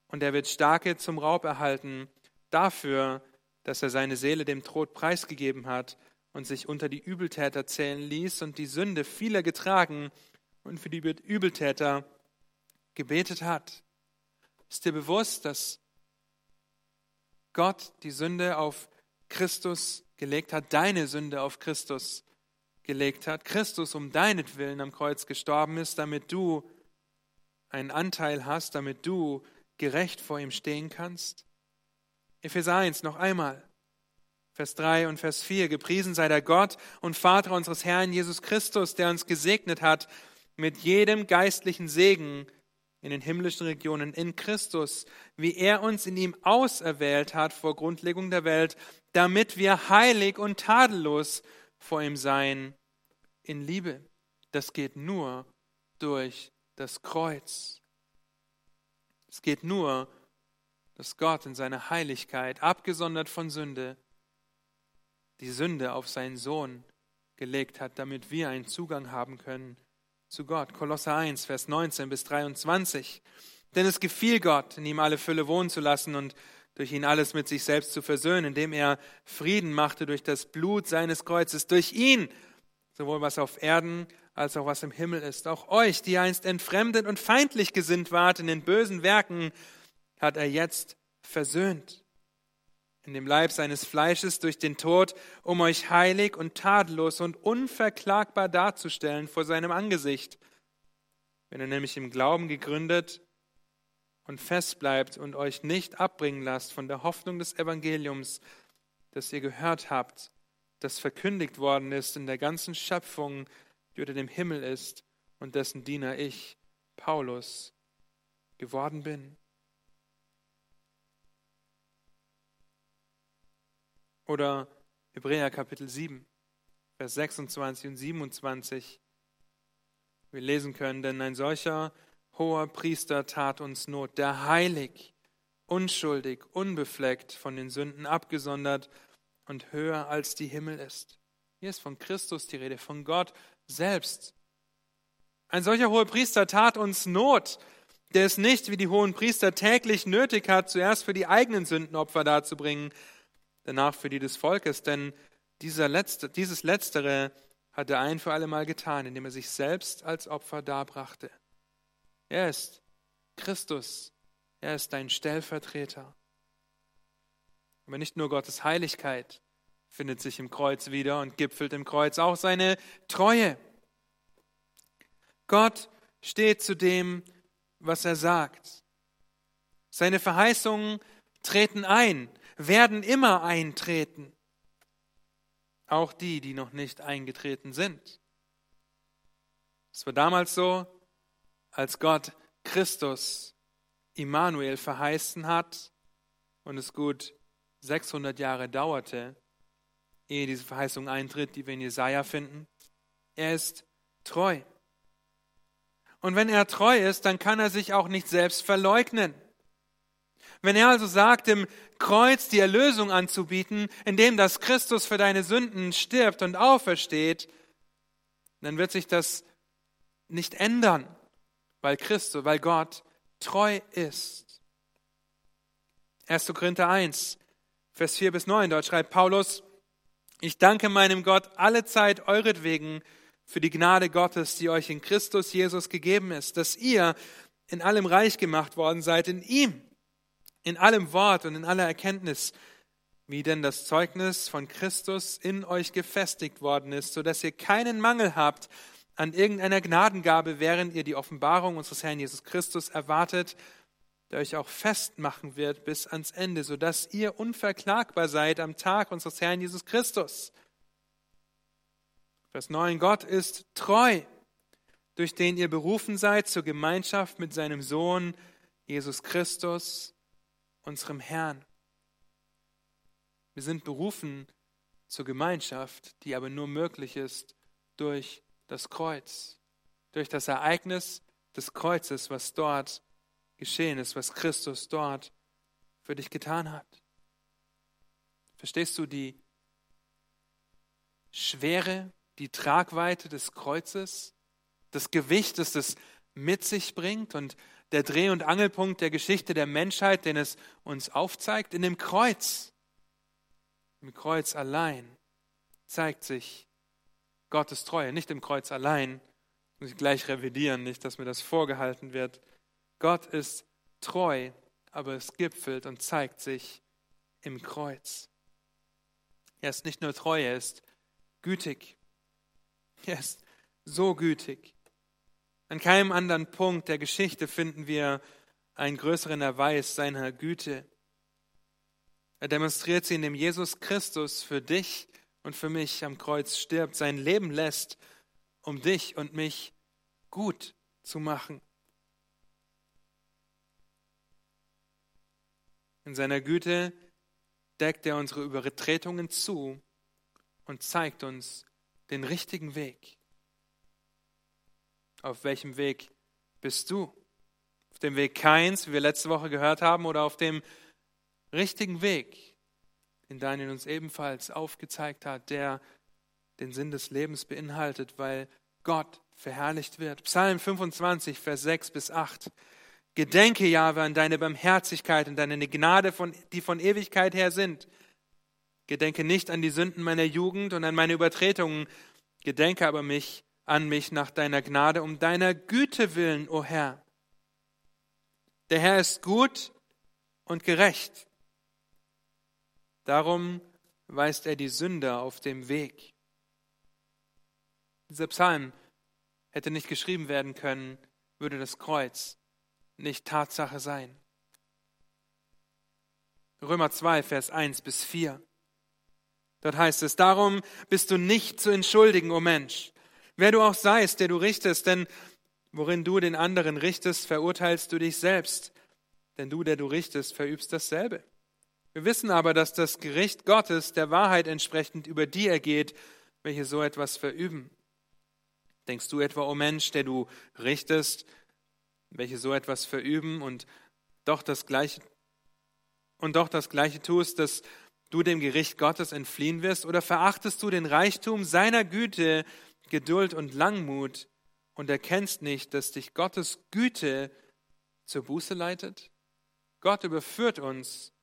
und er wird Starke zum Raub erhalten, dafür, dass er seine Seele dem Tod preisgegeben hat und sich unter die Übeltäter zählen ließ und die Sünde vieler getragen und für die Übeltäter gebetet hat. Ist dir bewusst, dass Gott die Sünde auf Christus gelegt hat, deine Sünde auf Christus gelegt hat, Christus um deinetwillen am Kreuz gestorben ist, damit du einen Anteil hast, damit du gerecht vor ihm stehen kannst? Epheser 1 noch einmal. Vers 3 und Vers 4. Gepriesen sei der Gott und Vater unseres Herrn Jesus Christus, der uns gesegnet hat mit jedem geistlichen Segen in den himmlischen Regionen in Christus, wie er uns in ihm auserwählt hat vor Grundlegung der Welt, damit wir heilig und tadellos vor ihm seien in Liebe. Das geht nur durch das Kreuz. Es geht nur, dass Gott in seiner Heiligkeit, abgesondert von Sünde, die Sünde auf seinen Sohn gelegt hat, damit wir einen Zugang haben können zu Gott. Kolosser 1, Vers 19 bis 23. Denn es gefiel Gott, in ihm alle Fülle wohnen zu lassen und durch ihn alles mit sich selbst zu versöhnen, indem er Frieden machte durch das Blut seines Kreuzes, durch ihn, sowohl was auf Erden als auch was im Himmel ist. Auch euch, die einst entfremdet und feindlich gesinnt wart in den bösen Werken, hat er jetzt versöhnt in dem Leib seines Fleisches durch den Tod, um euch heilig und tadellos und unverklagbar darzustellen vor seinem Angesicht. Wenn ihr nämlich im Glauben gegründet und fest bleibt und euch nicht abbringen lasst von der Hoffnung des Evangeliums, das ihr gehört habt, das verkündigt worden ist in der ganzen Schöpfung, die unter dem Himmel ist und dessen Diener ich, Paulus, geworden bin. Oder Hebräer Kapitel 7, Vers 26 und 27. Wir lesen können, denn ein solcher hoher Priester tat uns Not, der heilig, unschuldig, unbefleckt, von den Sünden abgesondert und höher als die Himmel ist. Hier ist von Christus die Rede, von Gott selbst. Ein solcher hoher Priester tat uns Not, der es nicht wie die hohen Priester täglich nötig hat, zuerst für die eigenen Sünden Opfer darzubringen, danach für die des Volkes, denn dieser letzte, dieses Letztere hat er ein für alle Mal getan, indem er sich selbst als Opfer darbrachte. Er ist Christus, er ist dein Stellvertreter. Aber nicht nur Gottes Heiligkeit findet sich im Kreuz wieder und gipfelt im Kreuz auch seine Treue. Gott steht zu dem, was er sagt. Seine Verheißungen treten ein, werden immer eintreten. Auch die, die noch nicht eingetreten sind. Es war damals so, als Gott Christus Immanuel verheißen hat und es gut 600 Jahre dauerte, ehe diese Verheißung eintritt, die wir in Jesaja finden. Er ist treu. Und wenn er treu ist, dann kann er sich auch nicht selbst verleugnen. Wenn er also sagt, im Kreuz die Erlösung anzubieten, indem das Christus für deine Sünden stirbt und aufersteht, dann wird sich das nicht ändern, weil Christus, weil Gott treu ist. 1. Korinther 1, Vers 4 bis 9, dort schreibt Paulus, ich danke meinem Gott alle Zeit euretwegen für die Gnade Gottes, die euch in Christus Jesus gegeben ist, dass ihr in allem reich gemacht worden seid, in ihm, in allem Wort und in aller Erkenntnis, wie denn das Zeugnis von Christus in euch gefestigt worden ist, so dass ihr keinen Mangel habt an irgendeiner Gnadengabe, während ihr die Offenbarung unseres Herrn Jesus Christus erwartet, der euch auch festmachen wird bis ans Ende, so dass ihr unverklagbar seid am Tag unseres Herrn Jesus Christus. Vers 9, Gott ist treu, durch den ihr berufen seid zur Gemeinschaft mit seinem Sohn Jesus Christus, unserem Herrn. Wir sind berufen zur Gemeinschaft, die aber nur möglich ist durch das Kreuz, durch das Ereignis des Kreuzes, was dort geschehen ist, was Christus dort für dich getan hat. Verstehst du die Schwere die Tragweite des Kreuzes, das Gewicht, das es mit sich bringt und der Dreh- und Angelpunkt der Geschichte der Menschheit, den es uns aufzeigt, in dem Kreuz. Im Kreuz allein zeigt sich Gottes Treue, nicht im Kreuz allein. Muss ich gleich revidieren, nicht, dass mir das vorgehalten wird. Gott ist treu, aber es gipfelt und zeigt sich im Kreuz. Er ist nicht nur treu, er ist gütig. Er ist so gütig. An keinem anderen Punkt der Geschichte finden wir einen größeren Erweis seiner Güte. Er demonstriert sie, indem Jesus Christus für dich und für mich am Kreuz stirbt, sein Leben lässt, um dich und mich gut zu machen. In seiner Güte deckt er unsere Übertretungen zu und zeigt uns den richtigen Weg. Auf welchem Weg bist du? Auf dem Weg Keins, wie wir letzte Woche gehört haben, oder auf dem richtigen Weg, den Daniel uns ebenfalls aufgezeigt hat, der den Sinn des Lebens beinhaltet, weil Gott verherrlicht wird. Psalm 25, Vers 6 bis 8. Gedenke, Jahwe, an deine Barmherzigkeit und deine Gnade, von, die von Ewigkeit her sind. Gedenke nicht an die Sünden meiner Jugend und an meine Übertretungen, gedenke aber mich an mich nach deiner Gnade, um deiner Güte willen, o Herr. Der Herr ist gut und gerecht. Darum weist er die Sünder auf dem Weg. Dieser Psalm hätte nicht geschrieben werden können, würde das Kreuz nicht Tatsache sein. Römer 2, Vers 1 bis 4. Dort heißt es, darum bist du nicht zu entschuldigen, o oh Mensch, wer du auch seist, der du richtest, denn worin du den anderen richtest, verurteilst du dich selbst, denn du, der du richtest, verübst dasselbe. Wir wissen aber, dass das Gericht Gottes der Wahrheit entsprechend über die ergeht, welche so etwas verüben. Denkst du etwa, o oh Mensch, der du richtest, welche so etwas verüben und doch das gleiche und doch das gleiche tust, dass du dem Gericht Gottes entfliehen wirst, oder verachtest du den Reichtum seiner Güte, Geduld und Langmut und erkennst nicht, dass dich Gottes Güte zur Buße leitet? Gott überführt uns.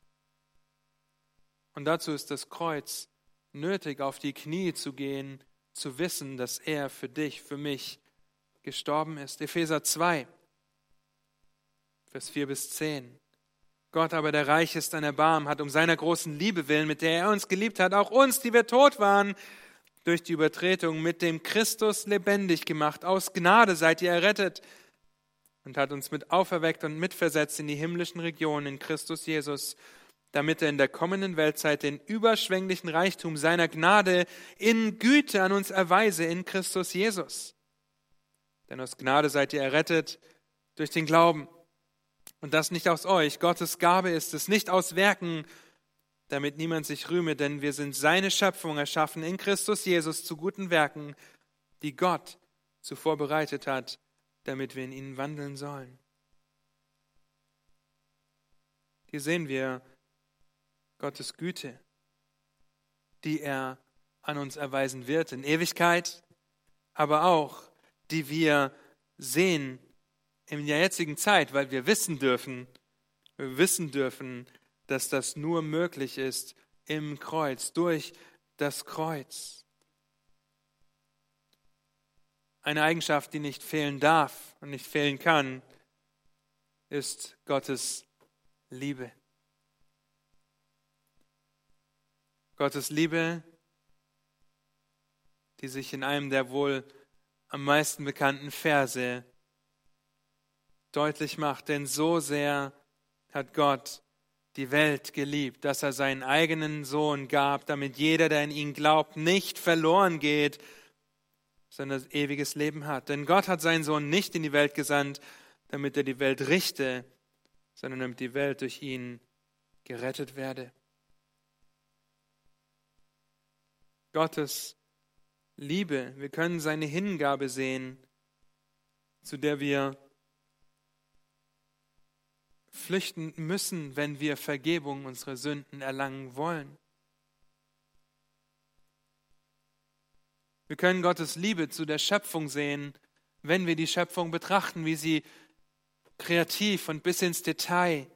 Und dazu ist das Kreuz nötig, auf die Knie zu gehen, zu wissen, dass er für dich, für mich gestorben ist. Epheser 2, Vers 4 bis 10. Gott aber, der reich ist an Erbarmen, hat um seiner großen Liebe willen, mit der er uns geliebt hat, auch uns, die wir tot waren, durch die Übertretung mit dem Christus lebendig gemacht. Aus Gnade seid ihr errettet und hat uns mit auferweckt und mitversetzt in die himmlischen Regionen in Christus Jesus, damit er in der kommenden Weltzeit den überschwänglichen Reichtum seiner Gnade in Güte an uns erweise in Christus Jesus. Denn aus Gnade seid ihr errettet durch den Glauben. Und das nicht aus euch. Gottes Gabe ist es, nicht aus Werken, damit niemand sich rühme, denn wir sind seine Schöpfung erschaffen in Christus Jesus zu guten Werken, die Gott zuvor bereitet hat, damit wir in ihnen wandeln sollen. Hier sehen wir Gottes Güte, die er an uns erweisen wird in Ewigkeit, aber auch, die wir sehen in der jetzigen Zeit, weil wir wissen dürfen, wir wissen dürfen, dass das nur möglich ist im Kreuz, durch das Kreuz. Eine Eigenschaft, die nicht fehlen darf und nicht fehlen kann, ist Gottes Liebe. Gottes Liebe, die sich in einem der wohl am meisten bekannten Verse deutlich macht, denn so sehr hat Gott die Welt geliebt, dass er seinen eigenen Sohn gab, damit jeder, der in ihn glaubt, nicht verloren geht, sondern ewiges Leben hat. Denn Gott hat seinen Sohn nicht in die Welt gesandt, damit er die Welt richte, sondern damit die Welt durch ihn gerettet werde. Gottes Liebe, wir können seine Hingabe sehen, zu der wir flüchten müssen, wenn wir Vergebung unserer Sünden erlangen wollen. Wir können Gottes Liebe zu der Schöpfung sehen, wenn wir die Schöpfung betrachten, wie sie kreativ und bis ins Detail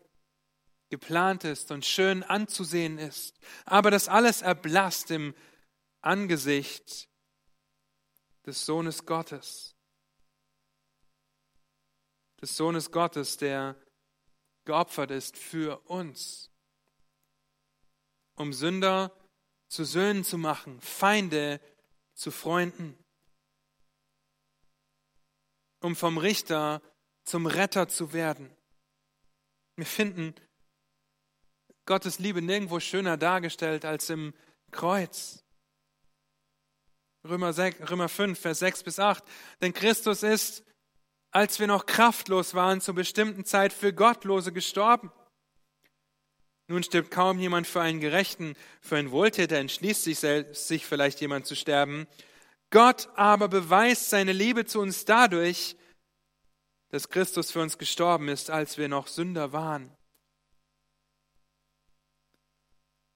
geplant ist und schön anzusehen ist. Aber das alles erblasst im Angesicht des Sohnes Gottes. Des Sohnes Gottes, der geopfert ist für uns, um Sünder zu Söhnen zu machen, Feinde zu Freunden, um vom Richter zum Retter zu werden. Wir finden Gottes Liebe nirgendwo schöner dargestellt als im Kreuz. Römer, 6, Römer 5, Vers 6 bis 8. Denn Christus ist als wir noch kraftlos waren, zur bestimmten Zeit für Gottlose gestorben. Nun stirbt kaum jemand für einen Gerechten, für einen Wohltäter entschließt sich, sich vielleicht jemand zu sterben. Gott aber beweist seine Liebe zu uns dadurch, dass Christus für uns gestorben ist, als wir noch Sünder waren.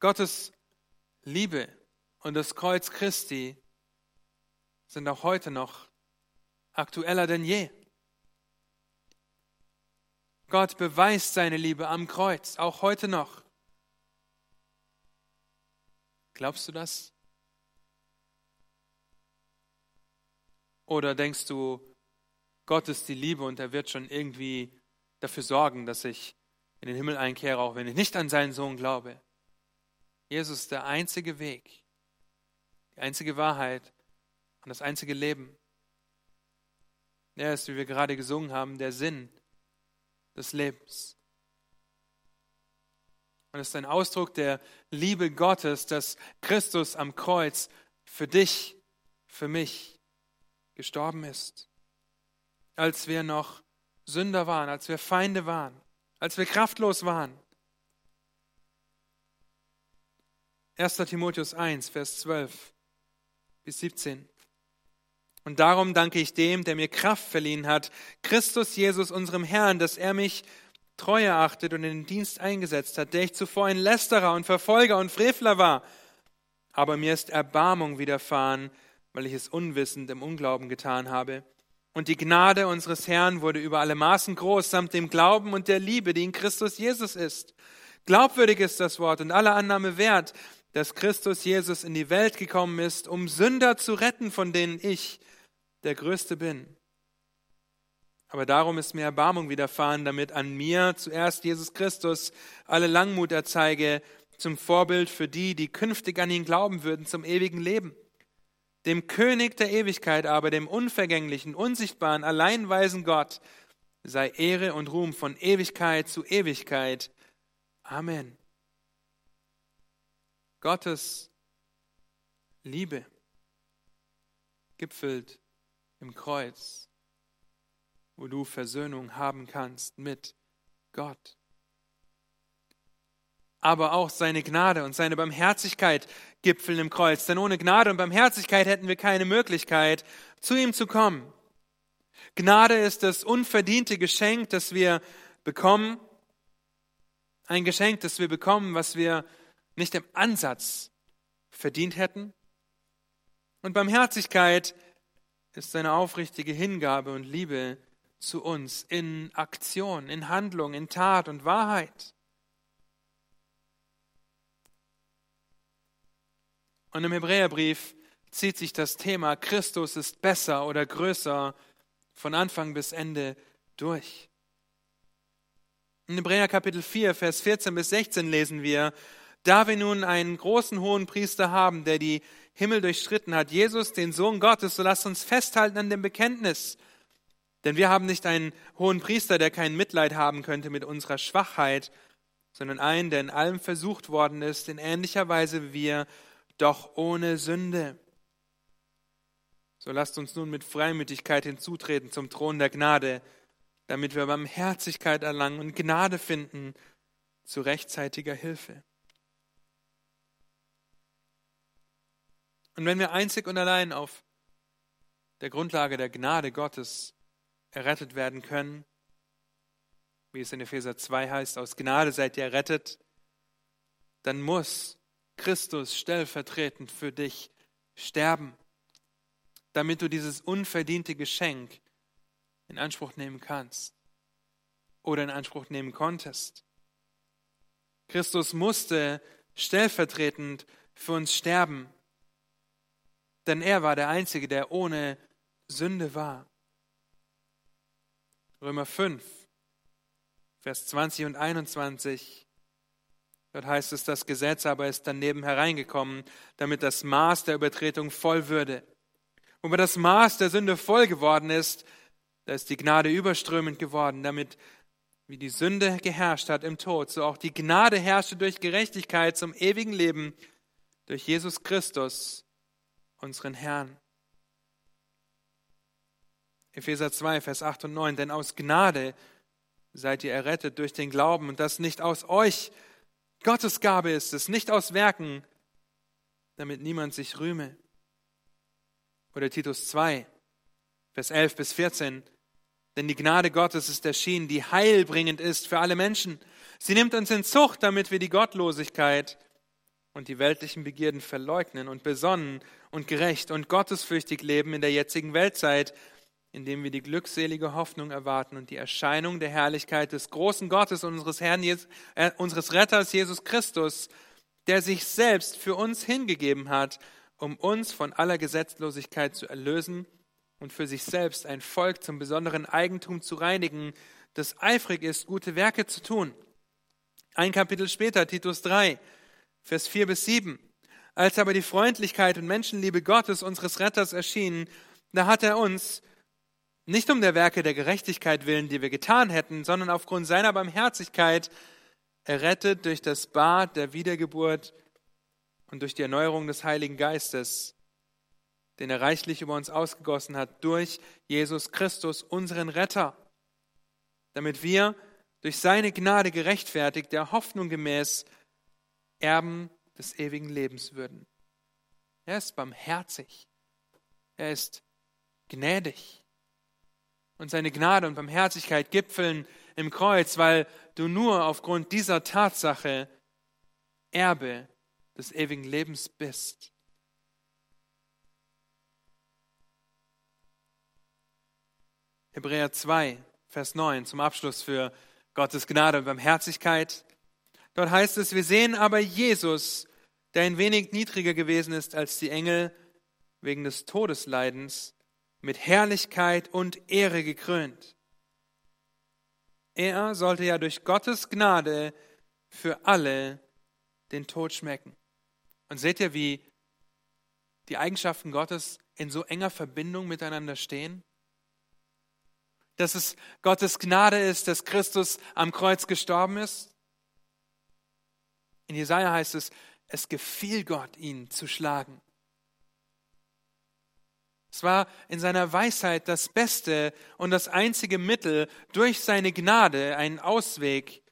Gottes Liebe und das Kreuz Christi sind auch heute noch aktueller denn je. Gott beweist seine Liebe am Kreuz, auch heute noch. Glaubst du das? Oder denkst du, Gott ist die Liebe und er wird schon irgendwie dafür sorgen, dass ich in den Himmel einkehre, auch wenn ich nicht an seinen Sohn glaube? Jesus ist der einzige Weg, die einzige Wahrheit und das einzige Leben. Er ist, wie wir gerade gesungen haben, der Sinn des Lebens. Und es ist ein Ausdruck der Liebe Gottes, dass Christus am Kreuz für dich, für mich gestorben ist. Als wir noch Sünder waren, als wir Feinde waren, als wir kraftlos waren. 1. Timotheus 1, Vers 12 bis 17. Und darum danke ich dem, der mir Kraft verliehen hat, Christus Jesus, unserem Herrn, dass er mich treu erachtet und in den Dienst eingesetzt hat, der ich zuvor ein Lästerer und Verfolger und Frevler war. Aber mir ist Erbarmung widerfahren, weil ich es unwissend im Unglauben getan habe. Und die Gnade unseres Herrn wurde über alle Maßen groß, samt dem Glauben und der Liebe, die in Christus Jesus ist. Glaubwürdig ist das Wort und alle Annahme wert, dass Christus Jesus in die Welt gekommen ist, um Sünder zu retten, von denen ich der Größte bin. Aber darum ist mir Erbarmung widerfahren, damit an mir zuerst Jesus Christus alle Langmut erzeige, zum Vorbild für die, die künftig an ihn glauben würden, zum ewigen Leben. Dem König der Ewigkeit aber, dem unvergänglichen, unsichtbaren, alleinweisen Gott, sei Ehre und Ruhm von Ewigkeit zu Ewigkeit. Amen. Gottes Liebe gipfelt im Kreuz, wo du Versöhnung haben kannst mit Gott. Aber auch seine Gnade und seine Barmherzigkeit gipfeln im Kreuz. Denn ohne Gnade und Barmherzigkeit hätten wir keine Möglichkeit, zu ihm zu kommen. Gnade ist das unverdiente Geschenk, das wir bekommen. Ein Geschenk, das wir bekommen, was wir nicht im Ansatz verdient hätten. Und Barmherzigkeit ist seine aufrichtige Hingabe und Liebe zu uns in Aktion, in Handlung, in Tat und Wahrheit. Und im Hebräerbrief zieht sich das Thema Christus ist besser oder größer von Anfang bis Ende durch. In Hebräer Kapitel 4, Vers 14 bis 16 lesen wir, da wir nun einen großen hohen Priester haben, der die Himmel durchschritten hat, Jesus, den Sohn Gottes, so lasst uns festhalten an dem Bekenntnis. Denn wir haben nicht einen hohen Priester, der kein Mitleid haben könnte mit unserer Schwachheit, sondern einen, der in allem versucht worden ist, in ähnlicher Weise wie wir, doch ohne Sünde. So lasst uns nun mit Freimütigkeit hinzutreten zum Thron der Gnade, damit wir Barmherzigkeit erlangen und Gnade finden zu rechtzeitiger Hilfe. Und wenn wir einzig und allein auf der Grundlage der Gnade Gottes errettet werden können, wie es in Epheser 2 heißt, aus Gnade seid ihr errettet, dann muss Christus stellvertretend für dich sterben, damit du dieses unverdiente Geschenk in Anspruch nehmen kannst oder in Anspruch nehmen konntest. Christus musste stellvertretend für uns sterben, denn er war der Einzige, der ohne Sünde war. Römer 5, Vers 20 und 21. Dort heißt es, das Gesetz aber ist daneben hereingekommen, damit das Maß der Übertretung voll würde. Wo das Maß der Sünde voll geworden ist, da ist die Gnade überströmend geworden, damit wie die Sünde geherrscht hat im Tod, so auch die Gnade herrschte durch Gerechtigkeit zum ewigen Leben durch Jesus Christus, unseren Herrn. Epheser 2, Vers 8 und 9. Denn aus Gnade seid ihr errettet durch den Glauben und das nicht aus euch. Gottes Gabe ist es, nicht aus Werken, damit niemand sich rühme. Oder Titus 2, Vers 11 bis 14. Denn die Gnade Gottes ist erschienen, die heilbringend ist für alle Menschen. Sie nimmt uns in Zucht, damit wir die Gottlosigkeit und die weltlichen Begierden verleugnen und besonnen und gerecht und gottesfürchtig leben in der jetzigen Weltzeit, indem wir die glückselige Hoffnung erwarten und die Erscheinung der Herrlichkeit des großen Gottes unseres Herrn, äh, unseres Retters Jesus Christus, der sich selbst für uns hingegeben hat, um uns von aller Gesetzlosigkeit zu erlösen und für sich selbst ein Volk zum besonderen Eigentum zu reinigen, das eifrig ist, gute Werke zu tun. Ein Kapitel später, Titus 3, Vers 4 bis 7. Als aber die Freundlichkeit und Menschenliebe Gottes, unseres Retters, erschienen, da hat er uns, nicht um der Werke der Gerechtigkeit willen, die wir getan hätten, sondern aufgrund seiner Barmherzigkeit, errettet durch das Bad der Wiedergeburt und durch die Erneuerung des Heiligen Geistes, den er reichlich über uns ausgegossen hat, durch Jesus Christus, unseren Retter, damit wir durch seine Gnade gerechtfertigt, der Hoffnung gemäß Erben des ewigen Lebens würden. Er ist barmherzig. Er ist gnädig. Und seine Gnade und Barmherzigkeit gipfeln im Kreuz, weil du nur aufgrund dieser Tatsache Erbe des ewigen Lebens bist. Hebräer 2, Vers 9 zum Abschluss für Gottes Gnade und Barmherzigkeit. Dort heißt es, wir sehen aber Jesus, der ein wenig niedriger gewesen ist als die Engel, wegen des Todesleidens, mit Herrlichkeit und Ehre gekrönt. Er sollte ja durch Gottes Gnade für alle den Tod schmecken. Und seht ihr, wie die Eigenschaften Gottes in so enger Verbindung miteinander stehen? Dass es Gottes Gnade ist, dass Christus am Kreuz gestorben ist? In Jesaja heißt es, es gefiel Gott, ihn zu schlagen. Es war in seiner Weisheit das beste und das einzige Mittel, durch seine Gnade einen Ausweg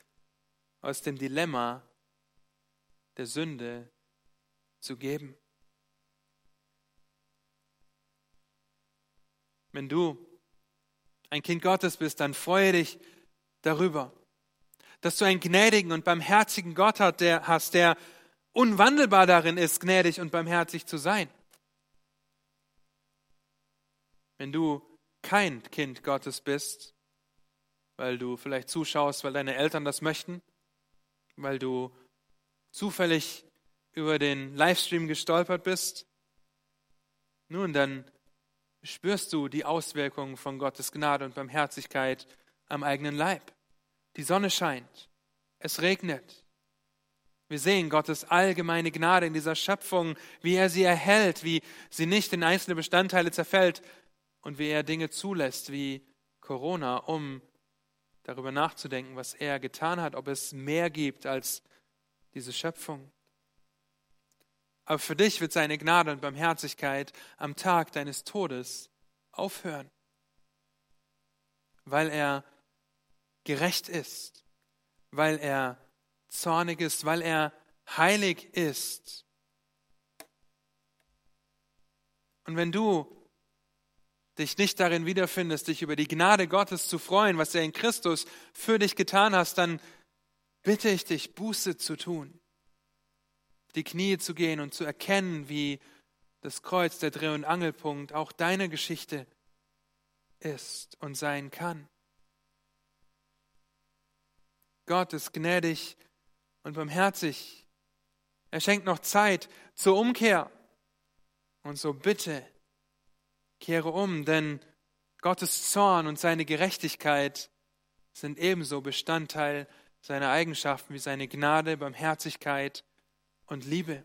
aus dem Dilemma der Sünde zu geben. Wenn du ein Kind Gottes bist, dann freue dich darüber, dass du einen gnädigen und barmherzigen Gott hast, der unwandelbar darin ist, gnädig und barmherzig zu sein. Wenn du kein Kind Gottes bist, weil du vielleicht zuschaust, weil deine Eltern das möchten, weil du zufällig über den Livestream gestolpert bist, nun, dann spürst du die Auswirkungen von Gottes Gnade und Barmherzigkeit am eigenen Leib. Die Sonne scheint, es regnet. Wir sehen Gottes allgemeine Gnade in dieser Schöpfung, wie er sie erhält, wie sie nicht in einzelne Bestandteile zerfällt, und wie er Dinge zulässt wie Corona, um darüber nachzudenken, was er getan hat, ob es mehr gibt als diese Schöpfung. Aber für dich wird seine Gnade und Barmherzigkeit am Tag deines Todes aufhören, weil er gerecht ist, weil er zornig ist, weil er heilig ist. Und wenn du dich nicht darin wiederfindest, dich über die Gnade Gottes zu freuen, was er in Christus für dich getan hast, dann bitte ich dich, Buße zu tun, die Knie zu gehen und zu erkennen, wie das Kreuz, der Dreh- und Angelpunkt auch deine Geschichte ist und sein kann. Gott ist gnädig und barmherzig. Er schenkt noch Zeit zur Umkehr. Und so bitte, Kehre um, denn Gottes Zorn und seine Gerechtigkeit sind ebenso Bestandteil seiner Eigenschaften wie seine Gnade, Barmherzigkeit und Liebe.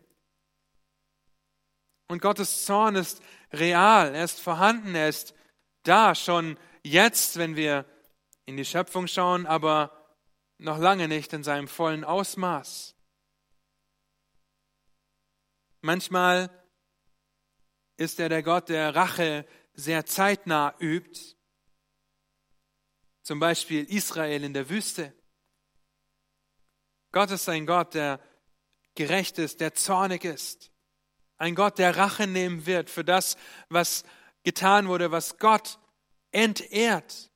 Und Gottes Zorn ist real, er ist vorhanden, er ist da schon jetzt, wenn wir in die Schöpfung schauen, aber noch lange nicht in seinem vollen Ausmaß. Manchmal ist er der Gott, der Rache sehr zeitnah übt. Zum Beispiel Israel in der Wüste. Gott ist ein Gott, der gerecht ist, der zornig ist. Ein Gott, der Rache nehmen wird für das, was getan wurde, was Gott entehrt.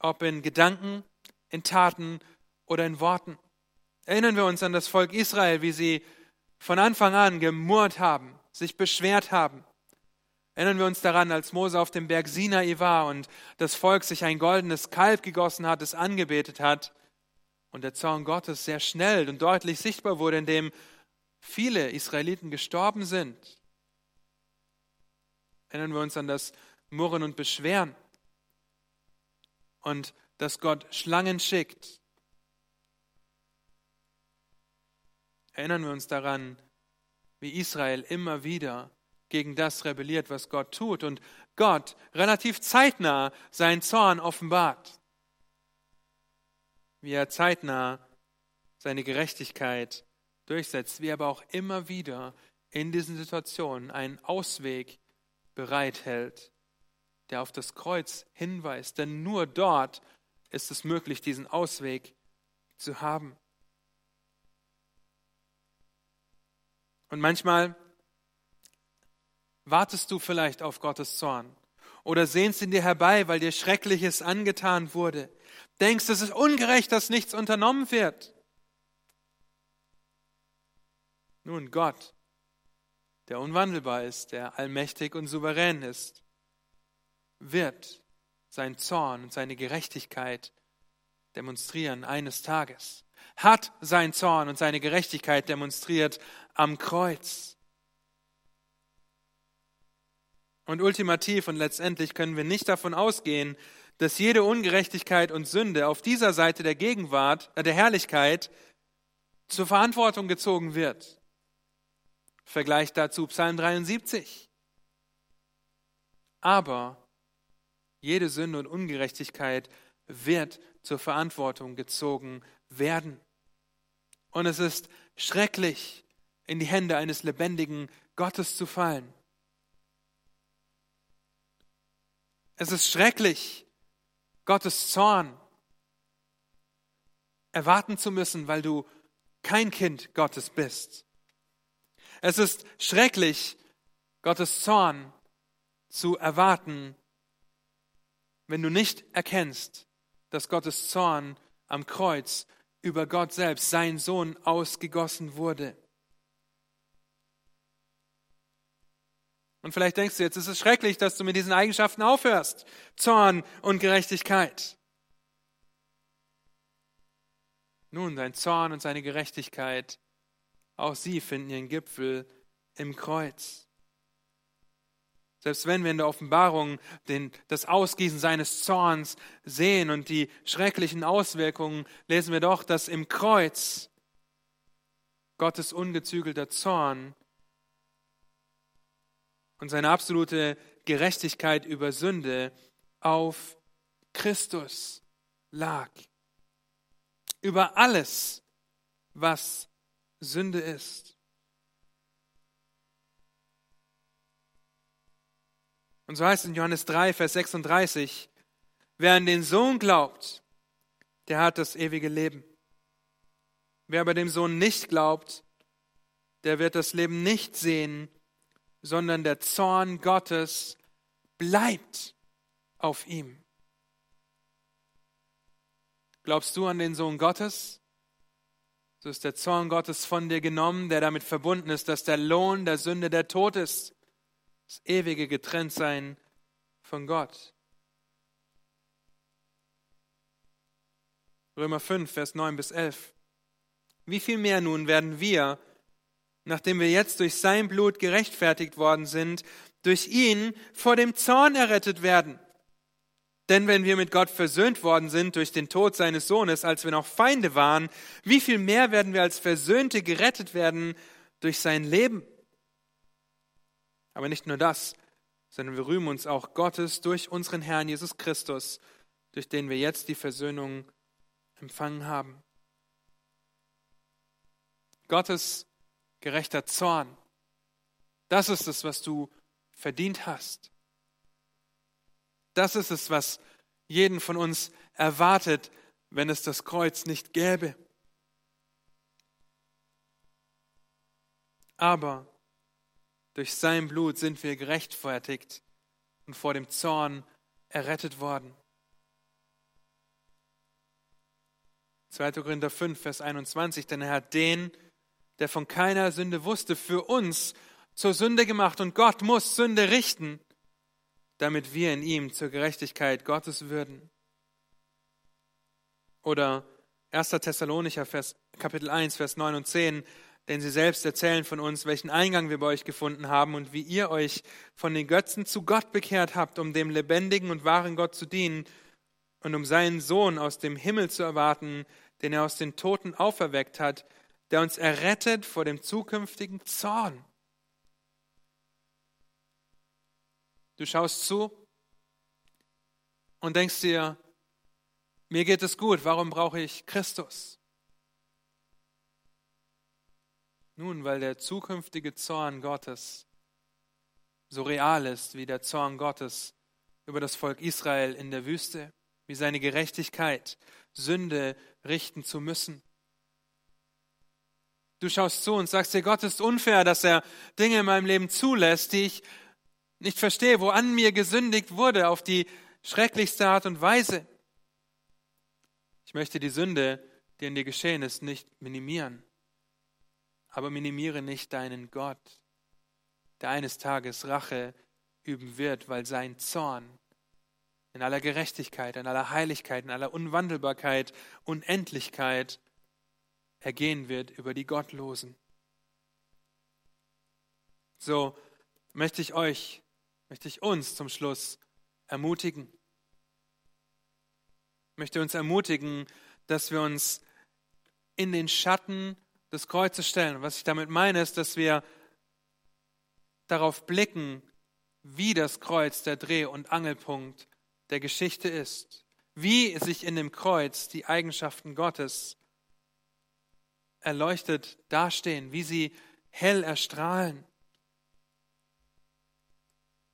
Ob in Gedanken, in Taten oder in Worten. Erinnern wir uns an das Volk Israel, wie sie von Anfang an gemurrt haben, sich beschwert haben. Erinnern wir uns daran, als Mose auf dem Berg Sinai war und das Volk sich ein goldenes Kalb gegossen hat, es angebetet hat und der Zorn Gottes sehr schnell und deutlich sichtbar wurde, indem viele Israeliten gestorben sind. Erinnern wir uns an das Murren und Beschweren und dass Gott Schlangen schickt. Erinnern wir uns daran, wie Israel immer wieder gegen das rebelliert, was Gott tut und Gott relativ zeitnah seinen Zorn offenbart. Wie er zeitnah seine Gerechtigkeit durchsetzt, wie er aber auch immer wieder in diesen Situationen einen Ausweg bereithält, der auf das Kreuz hinweist. Denn nur dort ist es möglich, diesen Ausweg zu haben. Und manchmal wartest du vielleicht auf Gottes Zorn oder sehnst ihn dir herbei, weil dir Schreckliches angetan wurde. Denkst, es ist ungerecht, dass nichts unternommen wird. Nun, Gott, der unwandelbar ist, der allmächtig und souverän ist, wird sein Zorn und seine Gerechtigkeit demonstrieren eines Tages, hat sein Zorn und seine Gerechtigkeit demonstriert am Kreuz. Und ultimativ und letztendlich können wir nicht davon ausgehen, dass jede Ungerechtigkeit und Sünde auf dieser Seite der Gegenwart, äh, der Herrlichkeit zur Verantwortung gezogen wird. Vergleich dazu Psalm 73. Aber jede Sünde und Ungerechtigkeit wird zur Verantwortung gezogen werden. Und es ist schrecklich, in die Hände eines lebendigen Gottes zu fallen. Es ist schrecklich, Gottes Zorn erwarten zu müssen, weil du kein Kind Gottes bist. Es ist schrecklich, Gottes Zorn zu erwarten, wenn du nicht erkennst, dass Gottes Zorn am Kreuz über Gott selbst, sein Sohn, ausgegossen wurde. Und vielleicht denkst du jetzt, es ist schrecklich, dass du mit diesen Eigenschaften aufhörst. Zorn und Gerechtigkeit. Nun, dein Zorn und seine Gerechtigkeit, auch sie finden ihren Gipfel im Kreuz. Selbst wenn wir in der Offenbarung den, das Ausgießen seines Zorns sehen und die schrecklichen Auswirkungen, lesen wir doch, dass im Kreuz Gottes ungezügelter Zorn und seine absolute Gerechtigkeit über Sünde auf Christus lag. Über alles, was Sünde ist. Und so heißt es in Johannes 3, Vers 36, wer an den Sohn glaubt, der hat das ewige Leben. Wer aber dem Sohn nicht glaubt, der wird das Leben nicht sehen, sondern der Zorn Gottes bleibt auf ihm. Glaubst du an den Sohn Gottes? So ist der Zorn Gottes von dir genommen, der damit verbunden ist, dass der Lohn der Sünde der Tod ist das ewige Getrenntsein von Gott. Römer 5, Vers 9 bis 11. Wie viel mehr nun werden wir, nachdem wir jetzt durch sein Blut gerechtfertigt worden sind, durch ihn vor dem Zorn errettet werden? Denn wenn wir mit Gott versöhnt worden sind durch den Tod seines Sohnes, als wir noch Feinde waren, wie viel mehr werden wir als Versöhnte gerettet werden durch sein Leben? Aber nicht nur das, sondern wir rühmen uns auch Gottes durch unseren Herrn Jesus Christus, durch den wir jetzt die Versöhnung empfangen haben. Gottes gerechter Zorn, das ist es, was du verdient hast. Das ist es, was jeden von uns erwartet, wenn es das Kreuz nicht gäbe. Aber durch sein Blut sind wir gerechtfertigt und vor dem Zorn errettet worden. 2. Korinther 5, Vers 21, denn er hat den, der von keiner Sünde wusste, für uns zur Sünde gemacht und Gott muss Sünde richten, damit wir in ihm zur Gerechtigkeit Gottes würden. Oder 1. Thessalonicher Vers, Kapitel 1, Vers 9 und 10, denn sie selbst erzählen von uns, welchen Eingang wir bei euch gefunden haben und wie ihr euch von den Götzen zu Gott bekehrt habt, um dem lebendigen und wahren Gott zu dienen und um seinen Sohn aus dem Himmel zu erwarten, den er aus den Toten auferweckt hat, der uns errettet vor dem zukünftigen Zorn. Du schaust zu und denkst dir, mir geht es gut, warum brauche ich Christus? Nun, weil der zukünftige Zorn Gottes so real ist wie der Zorn Gottes über das Volk Israel in der Wüste, wie seine Gerechtigkeit, Sünde richten zu müssen. Du schaust zu und sagst dir, Gott ist unfair, dass er Dinge in meinem Leben zulässt, die ich nicht verstehe, wo an mir gesündigt wurde auf die schrecklichste Art und Weise. Ich möchte die Sünde, die in dir geschehen ist, nicht minimieren. Aber minimiere nicht deinen Gott, der eines Tages Rache üben wird, weil sein Zorn in aller Gerechtigkeit, in aller Heiligkeit, in aller Unwandelbarkeit, Unendlichkeit ergehen wird über die Gottlosen. So möchte ich euch, möchte ich uns zum Schluss ermutigen. Ich möchte uns ermutigen, dass wir uns in den Schatten des Kreuzes stellen. Was ich damit meine, ist, dass wir darauf blicken, wie das Kreuz der Dreh- und Angelpunkt der Geschichte ist, wie sich in dem Kreuz die Eigenschaften Gottes erleuchtet dastehen, wie sie hell erstrahlen.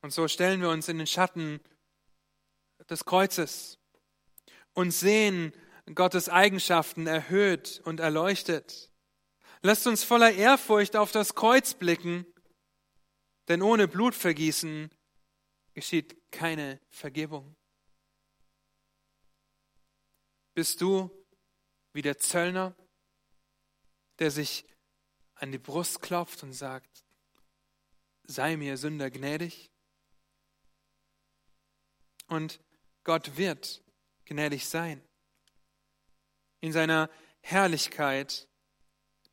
Und so stellen wir uns in den Schatten des Kreuzes und sehen Gottes Eigenschaften erhöht und erleuchtet. Lasst uns voller Ehrfurcht auf das Kreuz blicken, denn ohne Blutvergießen geschieht keine Vergebung. Bist du wie der Zöllner, der sich an die Brust klopft und sagt, sei mir Sünder gnädig? Und Gott wird gnädig sein. In seiner Herrlichkeit,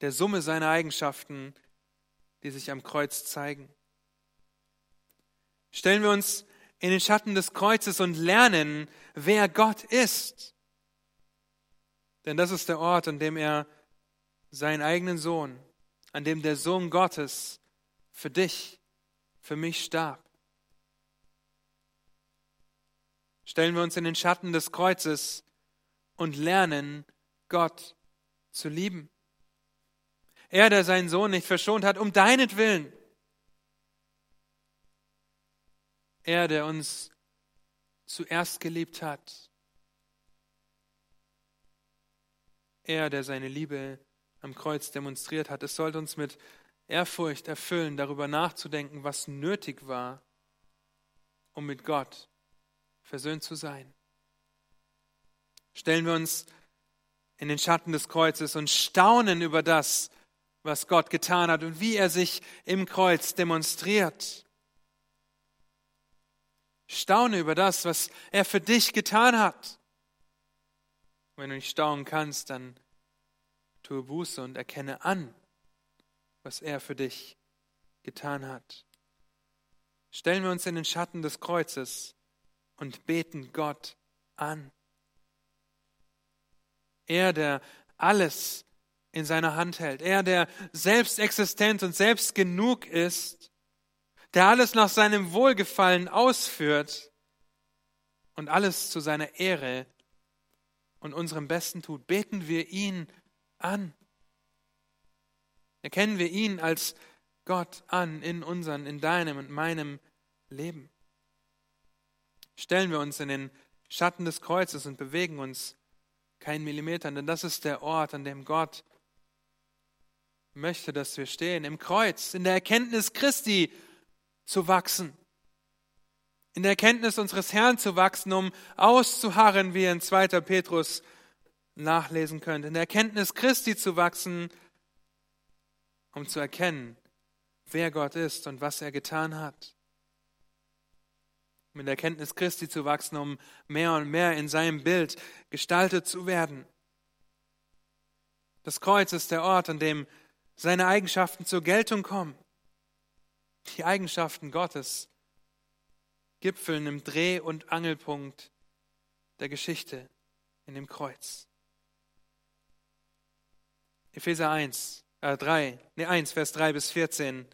der Summe seiner Eigenschaften, die sich am Kreuz zeigen. Stellen wir uns in den Schatten des Kreuzes und lernen, wer Gott ist. Denn das ist der Ort, an dem er seinen eigenen Sohn, an dem der Sohn Gottes für dich, für mich starb. Stellen wir uns in den Schatten des Kreuzes und lernen, Gott zu lieben. Er, der seinen Sohn nicht verschont hat, um deinetwillen. Er, der uns zuerst geliebt hat Er, der seine Liebe am Kreuz demonstriert hat. Es sollte uns mit Ehrfurcht erfüllen, darüber nachzudenken, was nötig war, um mit Gott versöhnt zu sein. Stellen wir uns in den Schatten des Kreuzes und staunen über das, was Gott getan hat und wie er sich im Kreuz demonstriert. Staune über das, was er für dich getan hat. Wenn du nicht staunen kannst, dann tue Buße und erkenne an, was er für dich getan hat. Stellen wir uns in den Schatten des Kreuzes und beten Gott an. Er, der alles in seiner Hand hält, er, der selbst existent und selbst genug ist, der alles nach seinem Wohlgefallen ausführt und alles zu seiner Ehre und unserem Besten tut, beten wir ihn an. Erkennen wir ihn als Gott an in unseren, in deinem und meinem Leben. Stellen wir uns in den Schatten des Kreuzes und bewegen uns keinen Millimeter, denn das ist der Ort, an dem Gott möchte, dass wir stehen, im Kreuz, in der Erkenntnis Christi zu wachsen in der Erkenntnis unseres Herrn zu wachsen, um auszuharren, wie ihr in 2. Petrus nachlesen könnt. In der Erkenntnis Christi zu wachsen, um zu erkennen, wer Gott ist und was er getan hat. Um in der Erkenntnis Christi zu wachsen, um mehr und mehr in seinem Bild gestaltet zu werden. Das Kreuz ist der Ort, an dem seine Eigenschaften zur Geltung kommen. Die Eigenschaften Gottes gipfeln im Dreh- und Angelpunkt der Geschichte in dem Kreuz. Epheser 1, äh 3, nee 1, Vers 3 bis 14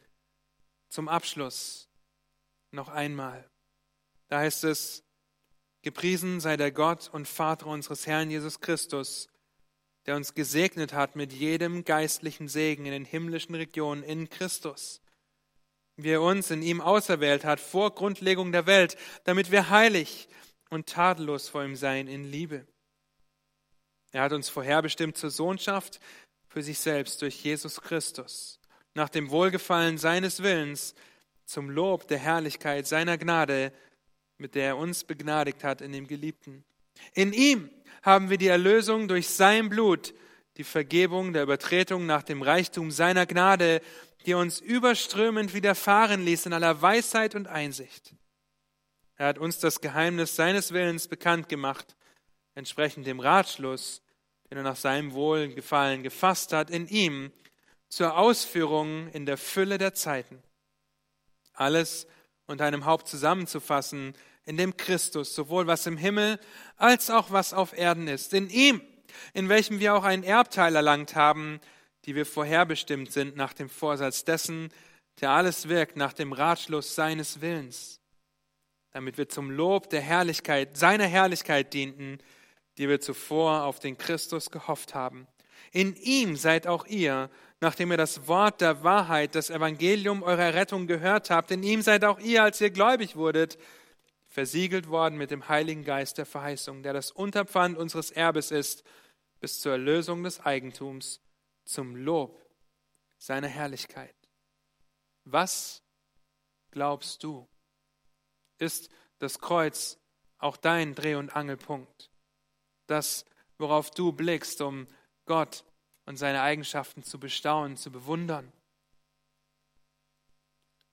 zum Abschluss noch einmal. Da heißt es, gepriesen sei der Gott und Vater unseres Herrn Jesus Christus, der uns gesegnet hat mit jedem geistlichen Segen in den himmlischen Regionen in Christus wie er uns in ihm auserwählt hat vor Grundlegung der Welt, damit wir heilig und tadellos vor ihm seien in Liebe. Er hat uns vorherbestimmt zur Sohnschaft für sich selbst durch Jesus Christus, nach dem Wohlgefallen seines Willens, zum Lob der Herrlichkeit seiner Gnade, mit der er uns begnadigt hat in dem Geliebten. In ihm haben wir die Erlösung durch sein Blut, die Vergebung der Übertretung nach dem Reichtum seiner Gnade, die uns überströmend widerfahren ließ in aller Weisheit und Einsicht. Er hat uns das Geheimnis seines Willens bekannt gemacht, entsprechend dem Ratschluss, den er nach seinem Wohlgefallen gefasst hat, in ihm zur Ausführung in der Fülle der Zeiten. Alles unter einem Haupt zusammenzufassen, in dem Christus, sowohl was im Himmel als auch was auf Erden ist, in ihm, in welchem wir auch einen Erbteil erlangt haben, die wir vorherbestimmt sind nach dem Vorsatz dessen, der alles wirkt nach dem Ratschluss seines Willens, damit wir zum Lob der Herrlichkeit, seiner Herrlichkeit dienten, die wir zuvor auf den Christus gehofft haben. In ihm seid auch ihr, nachdem ihr das Wort der Wahrheit, das Evangelium eurer Rettung gehört habt, in ihm seid auch ihr, als ihr gläubig wurdet, versiegelt worden mit dem Heiligen Geist der Verheißung, der das Unterpfand unseres Erbes ist, bis zur Erlösung des Eigentums, zum Lob seiner Herrlichkeit. Was glaubst du? Ist das Kreuz auch dein Dreh- und Angelpunkt? Das, worauf du blickst, um Gott und seine Eigenschaften zu bestaunen, zu bewundern?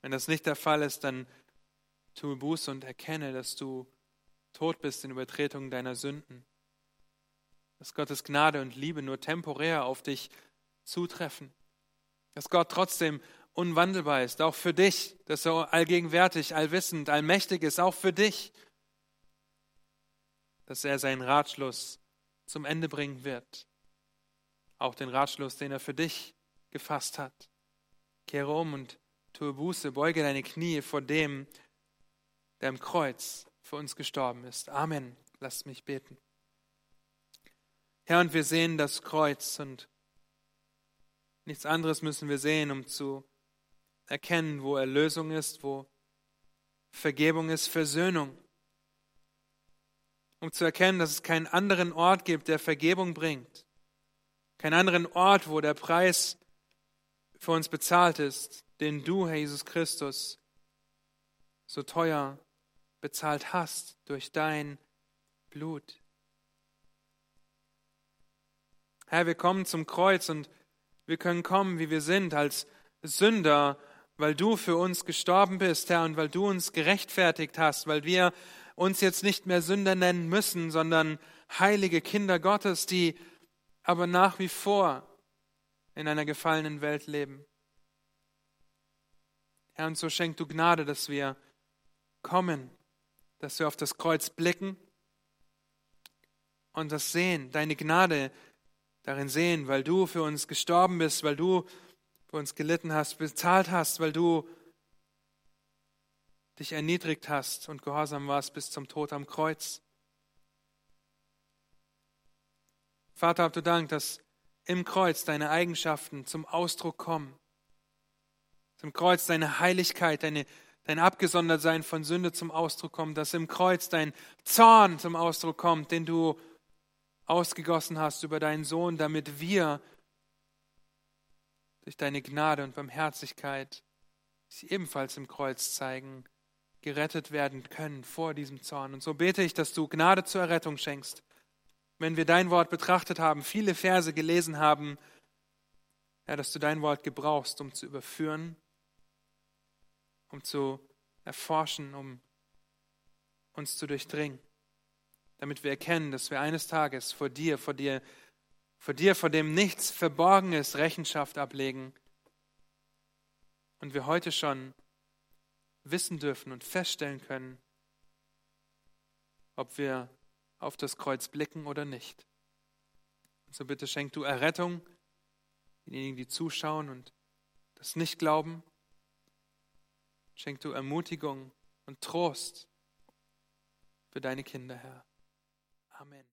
Wenn das nicht der Fall ist, dann Tue Buße und erkenne, dass du tot bist in Übertretung deiner Sünden. Dass Gottes Gnade und Liebe nur temporär auf dich zutreffen. Dass Gott trotzdem unwandelbar ist, auch für dich. Dass er allgegenwärtig, allwissend, allmächtig ist, auch für dich. Dass er seinen Ratschluss zum Ende bringen wird. Auch den Ratschluss, den er für dich gefasst hat. Kehre um und tue Buße, beuge deine Knie vor dem, der am Kreuz für uns gestorben ist. Amen. Lasst mich beten. Herr, und wir sehen das Kreuz und nichts anderes müssen wir sehen, um zu erkennen, wo Erlösung ist, wo Vergebung ist, Versöhnung. Um zu erkennen, dass es keinen anderen Ort gibt, der Vergebung bringt. Keinen anderen Ort, wo der Preis für uns bezahlt ist, den du, Herr Jesus Christus, so teuer bezahlt hast durch dein Blut. Herr, wir kommen zum Kreuz und wir können kommen, wie wir sind, als Sünder, weil du für uns gestorben bist, Herr, und weil du uns gerechtfertigt hast, weil wir uns jetzt nicht mehr Sünder nennen müssen, sondern heilige Kinder Gottes, die aber nach wie vor in einer gefallenen Welt leben. Herr, und so schenk du Gnade, dass wir kommen dass wir auf das Kreuz blicken und das sehen, deine Gnade darin sehen, weil du für uns gestorben bist, weil du für uns gelitten hast, bezahlt hast, weil du dich erniedrigt hast und gehorsam warst bis zum Tod am Kreuz. Vater, hab du Dank, dass im Kreuz deine Eigenschaften zum Ausdruck kommen. Zum Kreuz deine Heiligkeit, deine dein Abgesondertsein von Sünde zum Ausdruck kommt, dass im Kreuz dein Zorn zum Ausdruck kommt, den du ausgegossen hast über deinen Sohn, damit wir durch deine Gnade und Barmherzigkeit, die sie ebenfalls im Kreuz zeigen, gerettet werden können vor diesem Zorn. Und so bete ich, dass du Gnade zur Errettung schenkst. Wenn wir dein Wort betrachtet haben, viele Verse gelesen haben, ja, dass du dein Wort gebrauchst, um zu überführen, um zu erforschen, um uns zu durchdringen, damit wir erkennen, dass wir eines Tages vor dir, vor dir, vor dir, vor dem nichts verborgen ist, Rechenschaft ablegen und wir heute schon wissen dürfen und feststellen können, ob wir auf das Kreuz blicken oder nicht. Und so bitte schenk du Errettung denjenigen, die zuschauen und das nicht glauben, Schenk du Ermutigung und Trost für deine Kinder, Herr. Amen.